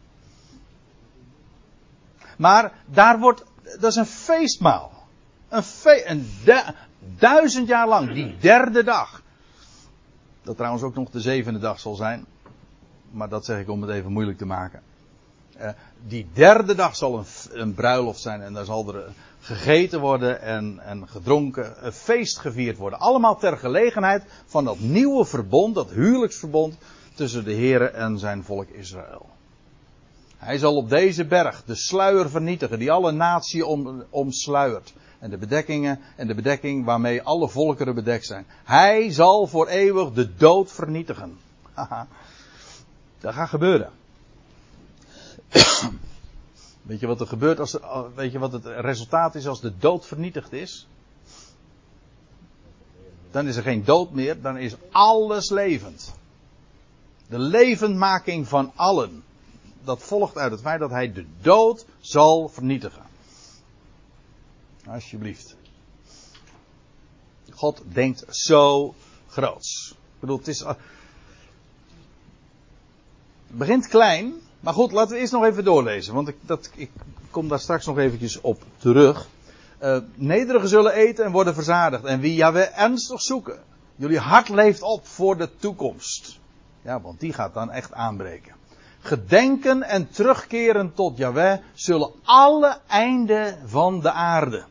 A: Maar daar wordt dat is een feestmaal. Een, een duizend jaar lang, die derde dag. Dat trouwens ook nog de zevende dag zal zijn. Maar dat zeg ik om het even moeilijk te maken. Uh, die derde dag zal een, een, bruiloft zijn en daar zal er gegeten worden en, en gedronken, een feest gevierd worden. Allemaal ter gelegenheid van dat nieuwe verbond, dat huwelijksverbond tussen de Heer en zijn volk Israël. Hij zal op deze berg de sluier vernietigen die alle natie om, omsluiert. En de bedekkingen en de bedekking waarmee alle volkeren bedekt zijn. Hij zal voor eeuwig de dood vernietigen. Haha. Dat gaat gebeuren. weet je wat er gebeurt als, weet je wat het resultaat is als de dood vernietigd is? Dan is er geen dood meer, dan is alles levend. De levendmaking van allen dat volgt uit het feit dat hij de dood zal vernietigen. Alsjeblieft. God denkt zo groots. Ik bedoel, het is. Het begint klein, maar goed, laten we eerst nog even doorlezen, want ik, dat, ik kom daar straks nog eventjes op terug. Uh, nederigen zullen eten en worden verzadigd. En wie Jaweh ernstig zoeken. Jullie hart leeft op voor de toekomst. Ja, want die gaat dan echt aanbreken gedenken en terugkeren tot Yahweh zullen alle einden van de aarde.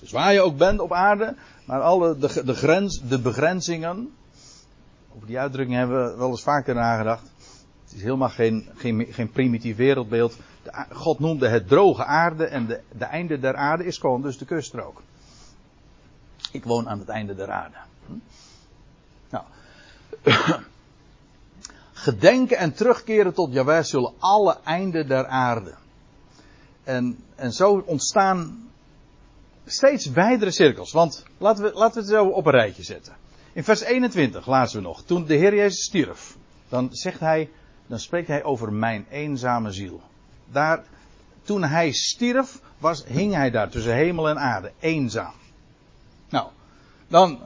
A: Dus waar je ook bent op aarde, maar alle de, de, grens, de begrenzingen. Over die uitdrukking hebben we wel eens vaker nagedacht. Het is helemaal geen, geen, geen primitief wereldbeeld. God noemde het droge aarde en de, de einde der aarde is gewoon dus de kuststrook. Ik woon aan het einde der aarde. Hm? Nou. Gedenken en terugkeren tot Jahweh zullen alle einden der aarde. En, en zo ontstaan steeds wijdere cirkels. Want laten we, laten we het zo op een rijtje zetten. In vers 21 lazen we nog. Toen de Heer Jezus stierf. Dan zegt hij. Dan spreekt hij over mijn eenzame ziel. Daar, toen hij stierf. Was, hing hij daar tussen hemel en aarde. Eenzaam. Nou. Dan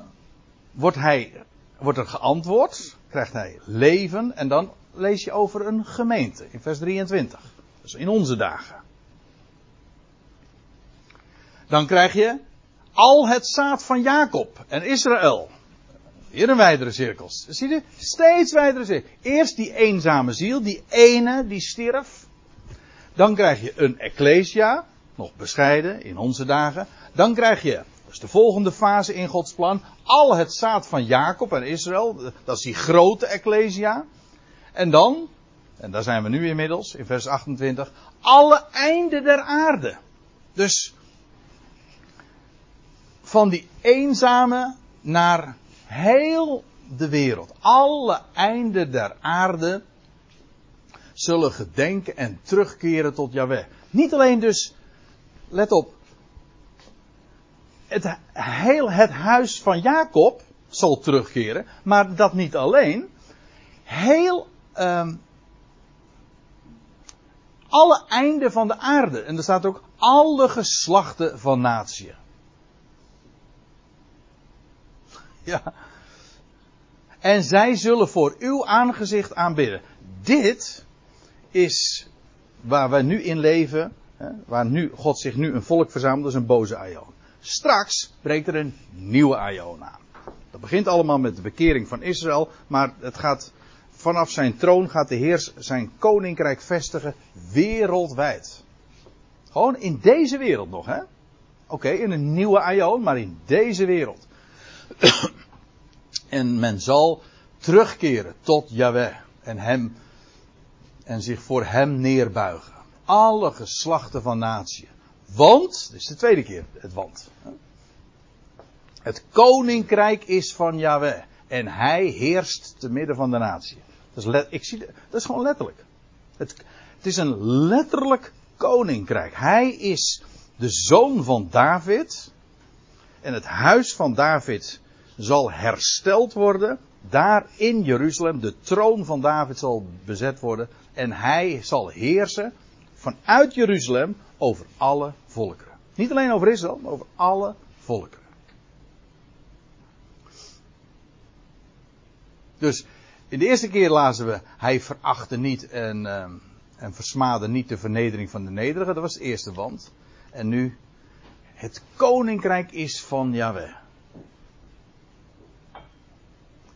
A: wordt hij. Wordt er geantwoord krijgt hij leven en dan lees je over een gemeente in vers 23. Dus in onze dagen. Dan krijg je al het zaad van Jacob en Israël. Hier een wijdere cirkels. Zie je? Steeds wijdere cirkels. Eerst die eenzame ziel, die ene die stierf. Dan krijg je een ecclesia, nog bescheiden in onze dagen. Dan krijg je dat is de volgende fase in Gods plan. Al het zaad van Jacob en Israël. Dat is die grote Ecclesia. En dan, en daar zijn we nu inmiddels, in vers 28. Alle einden der aarde. Dus van die eenzame naar heel de wereld. Alle einden der aarde zullen gedenken en terugkeren tot Yahweh. Niet alleen dus, let op, het, heel het huis van Jacob zal terugkeren. Maar dat niet alleen. Heel. Um, alle einden van de aarde. En er staat ook alle geslachten van natie. Ja. En zij zullen voor uw aangezicht aanbidden. Dit is waar we nu in leven. Waar nu God zich nu een volk verzamelt. Dat is een boze aion. Straks breekt er een nieuwe aion aan. Dat begint allemaal met de bekering van Israël, maar het gaat vanaf zijn troon gaat de Heer zijn koninkrijk vestigen wereldwijd. Gewoon in deze wereld nog, hè? Oké, in een nieuwe aion, maar in deze wereld. en men zal terugkeren tot Yahweh en hem en zich voor hem neerbuigen. Alle geslachten van natie. Want, is de tweede keer het want. Het koninkrijk is van Yahweh. En hij heerst te midden van de natie. Dat is, ik zie, dat is gewoon letterlijk. Het, het is een letterlijk koninkrijk. Hij is de zoon van David. En het huis van David zal hersteld worden. Daar in Jeruzalem. De troon van David zal bezet worden. En hij zal heersen vanuit Jeruzalem over alle volkeren. Niet alleen over Israël, maar over alle volkeren. Dus in de eerste keer lazen we, hij verachtte niet en, uh, en versmaadde niet de vernedering van de nederigen. Dat was het eerste wand. En nu, het koninkrijk is van Yahweh.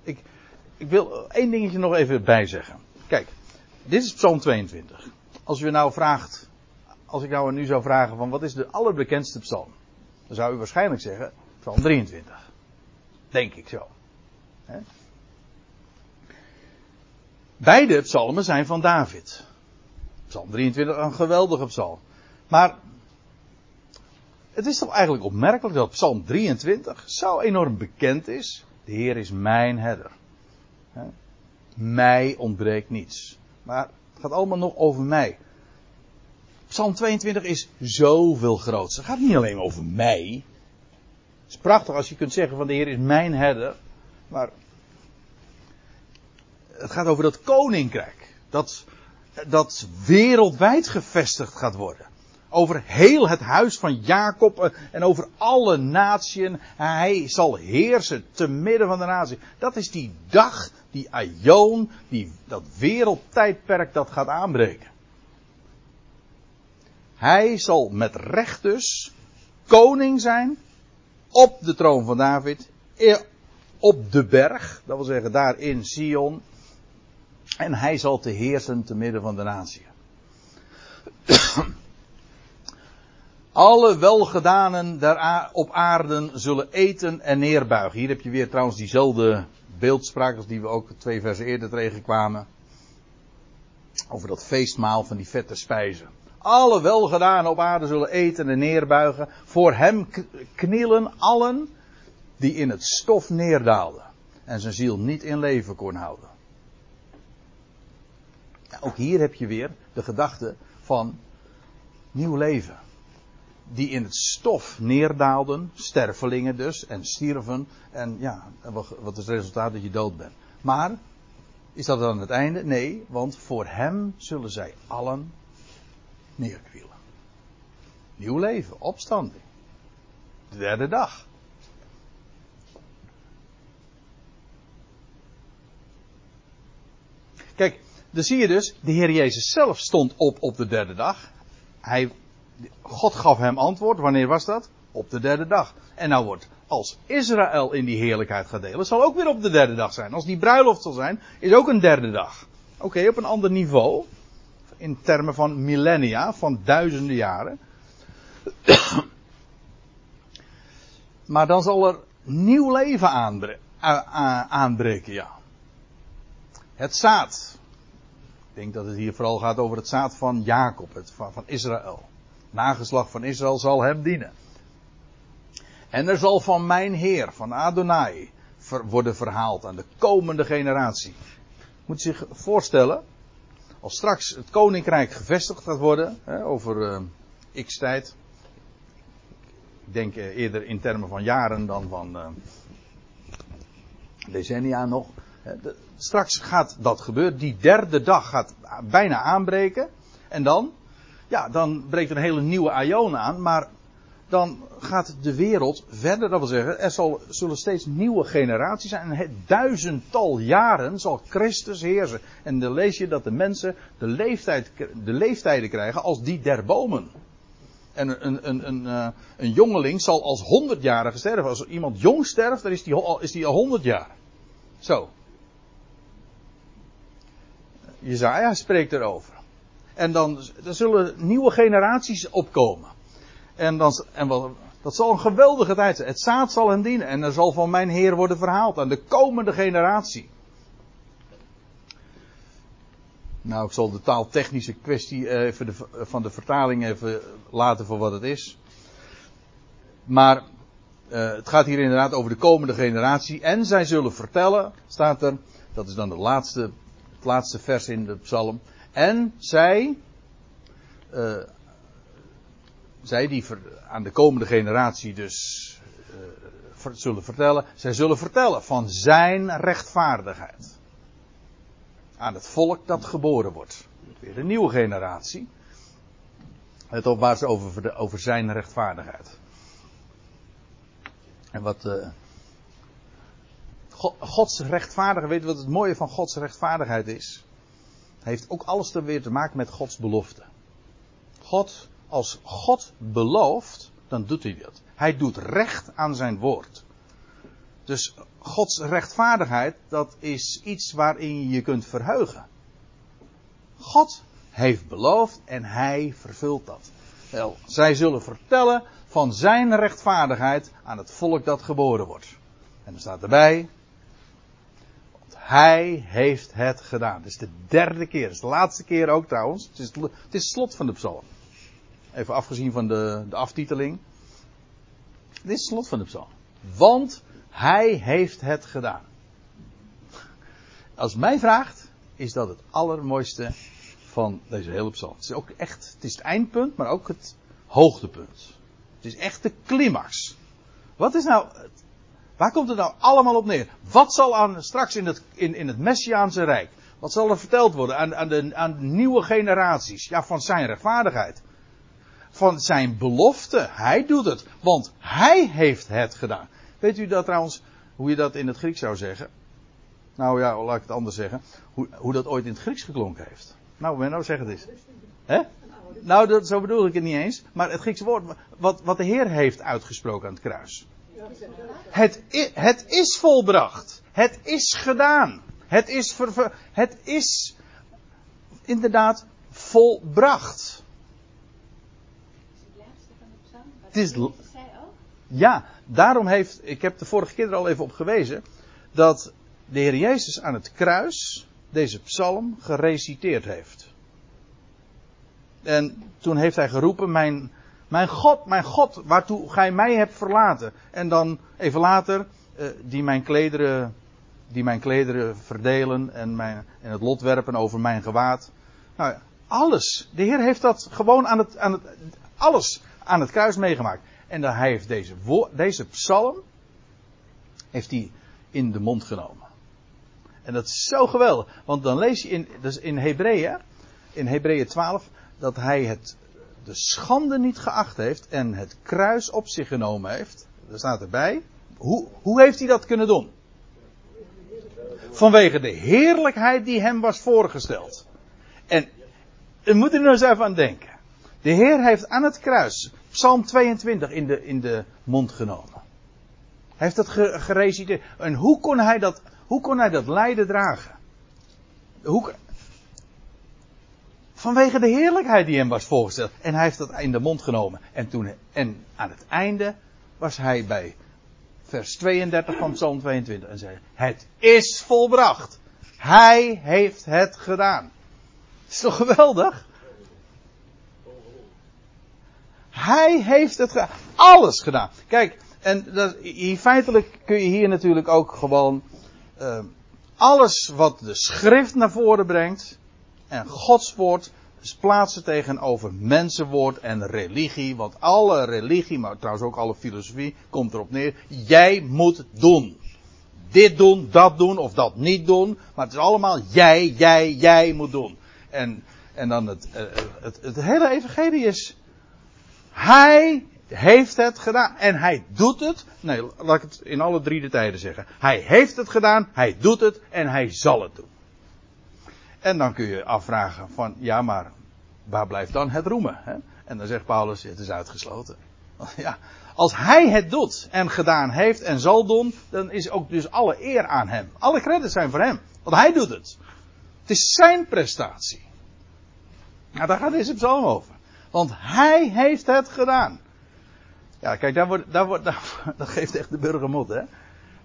A: Ik, ik wil één dingetje nog even bijzeggen. Kijk, dit is Psalm 22. Als u nou vraagt, als ik nou nu zou vragen van wat is de allerbekendste psalm? Dan zou u waarschijnlijk zeggen Psalm 23. Denk ik zo. Beide psalmen zijn van David. Psalm 23 een geweldige psalm. Maar het is toch eigenlijk opmerkelijk dat Psalm 23 zo enorm bekend is. De Heer is mijn herder. Mij ontbreekt niets. Maar het gaat allemaal nog over mij. Psalm 22 is zoveel groots. Het gaat niet alleen over mij. Het is prachtig als je kunt zeggen van de Heer is mijn herder. Maar het gaat over dat koninkrijk. Dat, dat wereldwijd gevestigd gaat worden. Over heel het huis van Jacob en over alle naties. Hij zal heersen te midden van de natie. Dat is die dag, die aion, die, dat wereldtijdperk dat gaat aanbreken. Hij zal met recht dus koning zijn op de troon van David, eh, op de berg, dat wil zeggen daar in Sion, en hij zal te heersen te midden van de natie. Alle welgedanen daar op aarde zullen eten en neerbuigen. Hier heb je weer trouwens diezelfde beeldspraak als die we ook twee versen eerder tegenkwamen. Over dat feestmaal van die vette spijzen. Alle welgedanen op aarde zullen eten en neerbuigen. Voor hem knielen allen die in het stof neerdaalden. En zijn ziel niet in leven kon houden. Ook hier heb je weer de gedachte van nieuw leven. Die in het stof neerdaalden, stervelingen dus, en stierven. En ja, wat is het resultaat dat je dood bent. Maar, is dat dan het einde? Nee, want voor hem zullen zij allen neerkwielen. Nieuw leven, opstanding. De derde dag. Kijk, dan zie je dus, de Heer Jezus zelf stond op op de derde dag. Hij, God gaf hem antwoord. Wanneer was dat? Op de derde dag. En nou wordt, als Israël in die heerlijkheid gaat delen, zal ook weer op de derde dag zijn. Als die bruiloft zal zijn, is ook een derde dag. Oké, op een ander niveau. In termen van millennia, van duizenden jaren. maar dan zal er nieuw leven aanbreken, ja. Het zaad ik denk dat het hier vooral gaat over het zaad van Jacob, het van, van Israël. Nageslag van Israël zal hem dienen. En er zal van mijn Heer, van Adonai, worden verhaald aan de komende generatie. Moet zich voorstellen, als straks het koninkrijk gevestigd gaat worden, hè, over uh, x tijd. Ik denk uh, eerder in termen van jaren dan van uh, decennia nog. Straks gaat dat gebeuren. Die derde dag gaat bijna aanbreken. En dan? Ja, dan breekt een hele nieuwe aion aan. Maar dan gaat de wereld verder. Dat wil zeggen, er zal, zullen steeds nieuwe generaties zijn. En het duizendtal jaren zal Christus heersen. En dan lees je dat de mensen de, leeftijd, de leeftijden krijgen als die der bomen. En een, een, een, eh, een jongeling zal als honderdjarige sterven. Als iemand jong sterft, dan is die, is die al honderd jaar. Zo. Jezaja spreekt erover. En dan, dan zullen nieuwe generaties opkomen. En, dan, en wat, Dat zal een geweldige tijd zijn. Het zaad zal hen dienen en er zal van mijn Heer worden verhaald aan de komende generatie. Nou, ik zal de taaltechnische kwestie even de, van de vertaling even laten voor wat het is. Maar uh, het gaat hier inderdaad over de komende generatie. En zij zullen vertellen, staat er, dat is dan het laatste, het laatste vers in de psalm. En zij, zij die aan de komende generatie dus uh, zullen vertellen, zij zullen vertellen van zijn rechtvaardigheid. Aan het volk dat geboren wordt. Weer de nieuwe generatie. Het waar ze over, over zijn rechtvaardigheid. En wat. Uh, Gods rechtvaardigheid, weet je wat het mooie van Gods rechtvaardigheid is? Heeft ook alles er weer te maken met Gods belofte. God, als God belooft, dan doet hij dat. Hij doet recht aan zijn woord. Dus Gods rechtvaardigheid, dat is iets waarin je je kunt verheugen. God heeft beloofd en hij vervult dat. Wel, zij zullen vertellen van zijn rechtvaardigheid aan het volk dat geboren wordt. En er staat erbij, hij heeft het gedaan. Het is de derde keer, het is de laatste keer ook trouwens. Het is het, slot van de psalm. Even afgezien van de, de aftiteling. Dit is het slot van de psalm. Want hij heeft het gedaan. Als mij vraagt, is dat het allermooiste van deze hele psalm. Het is ook echt, het is het eindpunt, maar ook het hoogtepunt. Het is echt de climax. Wat is nou, waar komt het nou allemaal op neer? Wat zal aan, straks in het, in, in het Messiaanse Rijk, wat zal er verteld worden aan, aan, de, aan nieuwe generaties? Ja, van zijn rechtvaardigheid. Van zijn belofte. Hij doet het. Want hij heeft het gedaan. Weet u dat trouwens, hoe je dat in het Grieks zou zeggen? Nou ja, laat ik het anders zeggen. Hoe, hoe dat ooit in het Grieks geklonken heeft. Nou, Menno, zeg het eens. Hè? Nou, dat, zo bedoel ik het niet eens. Maar het Griekse woord, wat, wat de Heer heeft uitgesproken aan het kruis. Het, het is volbracht. Het is gedaan. Het is, het is inderdaad volbracht. Het is, ja, daarom heeft, ik heb de vorige keer er al even op gewezen, dat de Heer Jezus aan het kruis deze psalm gereciteerd heeft. En toen heeft hij geroepen, mijn, mijn God, mijn God, waartoe gij mij hebt verlaten. En dan even later, uh, die mijn klederen, die mijn klederen verdelen en, mijn, en het lot werpen over mijn gewaad. Nou, alles. De Heer heeft dat gewoon aan het, aan het, alles aan het kruis meegemaakt. En dan hij heeft deze, deze psalm, heeft hij in de mond genomen. En dat is zo geweldig. Want dan lees je in, dus in Hebreeën, in Hebreeën 12, dat hij het, de schande niet geacht heeft en het kruis op zich genomen heeft. Er staat erbij. Hoe, hoe heeft hij dat kunnen doen? Vanwege de heerlijkheid die hem was voorgesteld. En we moeten er nou eens even aan denken. De Heer heeft aan het kruis Psalm 22 in de, in de mond genomen. Hij heeft dat gereciteerd. En hoe kon hij dat, hoe kon hij dat lijden dragen? Hoe, Vanwege de heerlijkheid die hem was voorgesteld. En hij heeft dat in de mond genomen. En, toen, en aan het einde was hij bij vers 32 van Psalm 22 en zei: Het is volbracht. Hij heeft het gedaan. Is toch geweldig? Hij heeft het gedaan. Alles gedaan. Kijk, en dat, feitelijk kun je hier natuurlijk ook gewoon uh, alles wat de schrift naar voren brengt, en Gods woord plaatsen tegenover mensenwoord en religie. Want alle religie, maar trouwens ook alle filosofie, komt erop neer. Jij moet doen. Dit doen, dat doen of dat niet doen. Maar het is allemaal jij, jij, jij moet doen. En, en dan het, eh, het, het, hele evangelie is. Hij heeft het gedaan. En hij doet het. Nee, laat ik het in alle drie de tijden zeggen. Hij heeft het gedaan, hij doet het en hij zal het doen. En dan kun je afvragen van, ja maar, waar blijft dan het roemen? Hè? En dan zegt Paulus, het is uitgesloten. Ja, als hij het doet en gedaan heeft en zal doen, dan is ook dus alle eer aan hem. Alle credits zijn voor hem, want hij doet het. Het is zijn prestatie. Nou, daar gaat deze psalm over. Want hij heeft het gedaan. Ja, kijk, daar wordt, daar wordt, daar, dat geeft echt de burgermot, hè.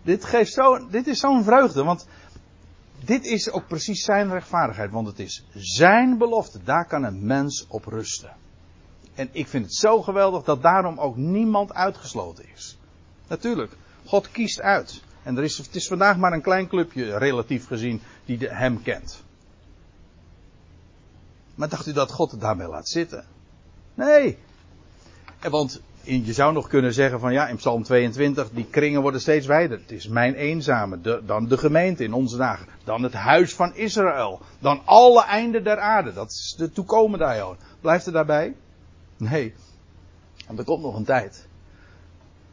A: Dit, geeft zo, dit is zo'n vreugde, want dit is ook precies zijn rechtvaardigheid, want het is zijn belofte. Daar kan een mens op rusten. En ik vind het zo geweldig dat daarom ook niemand uitgesloten is. Natuurlijk, God kiest uit. En er is, het is vandaag maar een klein clubje, relatief gezien, die de, hem kent. Maar dacht u dat God het daarmee laat zitten? Nee. Want je zou nog kunnen zeggen van ja, in Psalm 22, die kringen worden steeds wijder. Het is mijn eenzame, dan de gemeente in onze dagen, dan het huis van Israël, dan alle einden der aarde. Dat is de toekomende aion. Blijft er daarbij? Nee. Want er komt nog een tijd.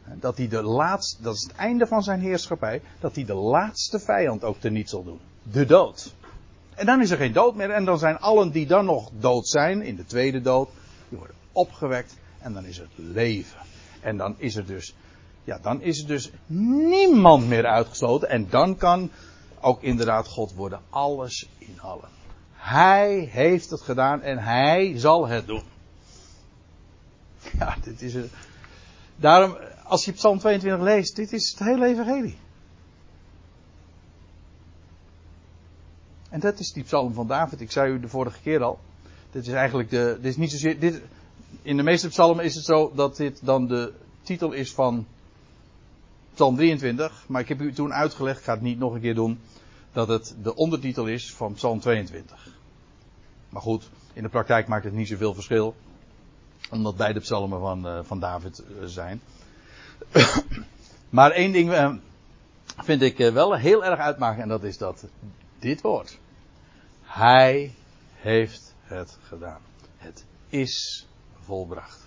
A: Dat hij de laatste, dat is het einde van zijn heerschappij, dat hij de laatste vijand ook teniet zal doen. De dood. En dan is er geen dood meer. En dan zijn allen die dan nog dood zijn, in de tweede dood, die worden opgewekt. En dan is het leven. En dan is er dus, ja, dan is er dus niemand meer uitgesloten. En dan kan ook inderdaad God worden alles in allen. Hij heeft het gedaan en hij zal het doen. Ja, dit is een. Daarom, als je Psalm 22 leest, dit is het hele evangelie. En dat is die psalm van David. Ik zei u de vorige keer al. Dit is eigenlijk de. Dit is niet zozeer. Dit, in de meeste psalmen is het zo dat dit dan de titel is van Psalm 23. Maar ik heb u toen uitgelegd, ik ga het niet nog een keer doen. Dat het de ondertitel is van Psalm 22. Maar goed, in de praktijk maakt het niet zoveel verschil. Omdat beide psalmen van, uh, van David uh, zijn. maar één ding uh, vind ik wel heel erg uitmaken. En dat is dat dit woord. Hij heeft het gedaan. Het is volbracht.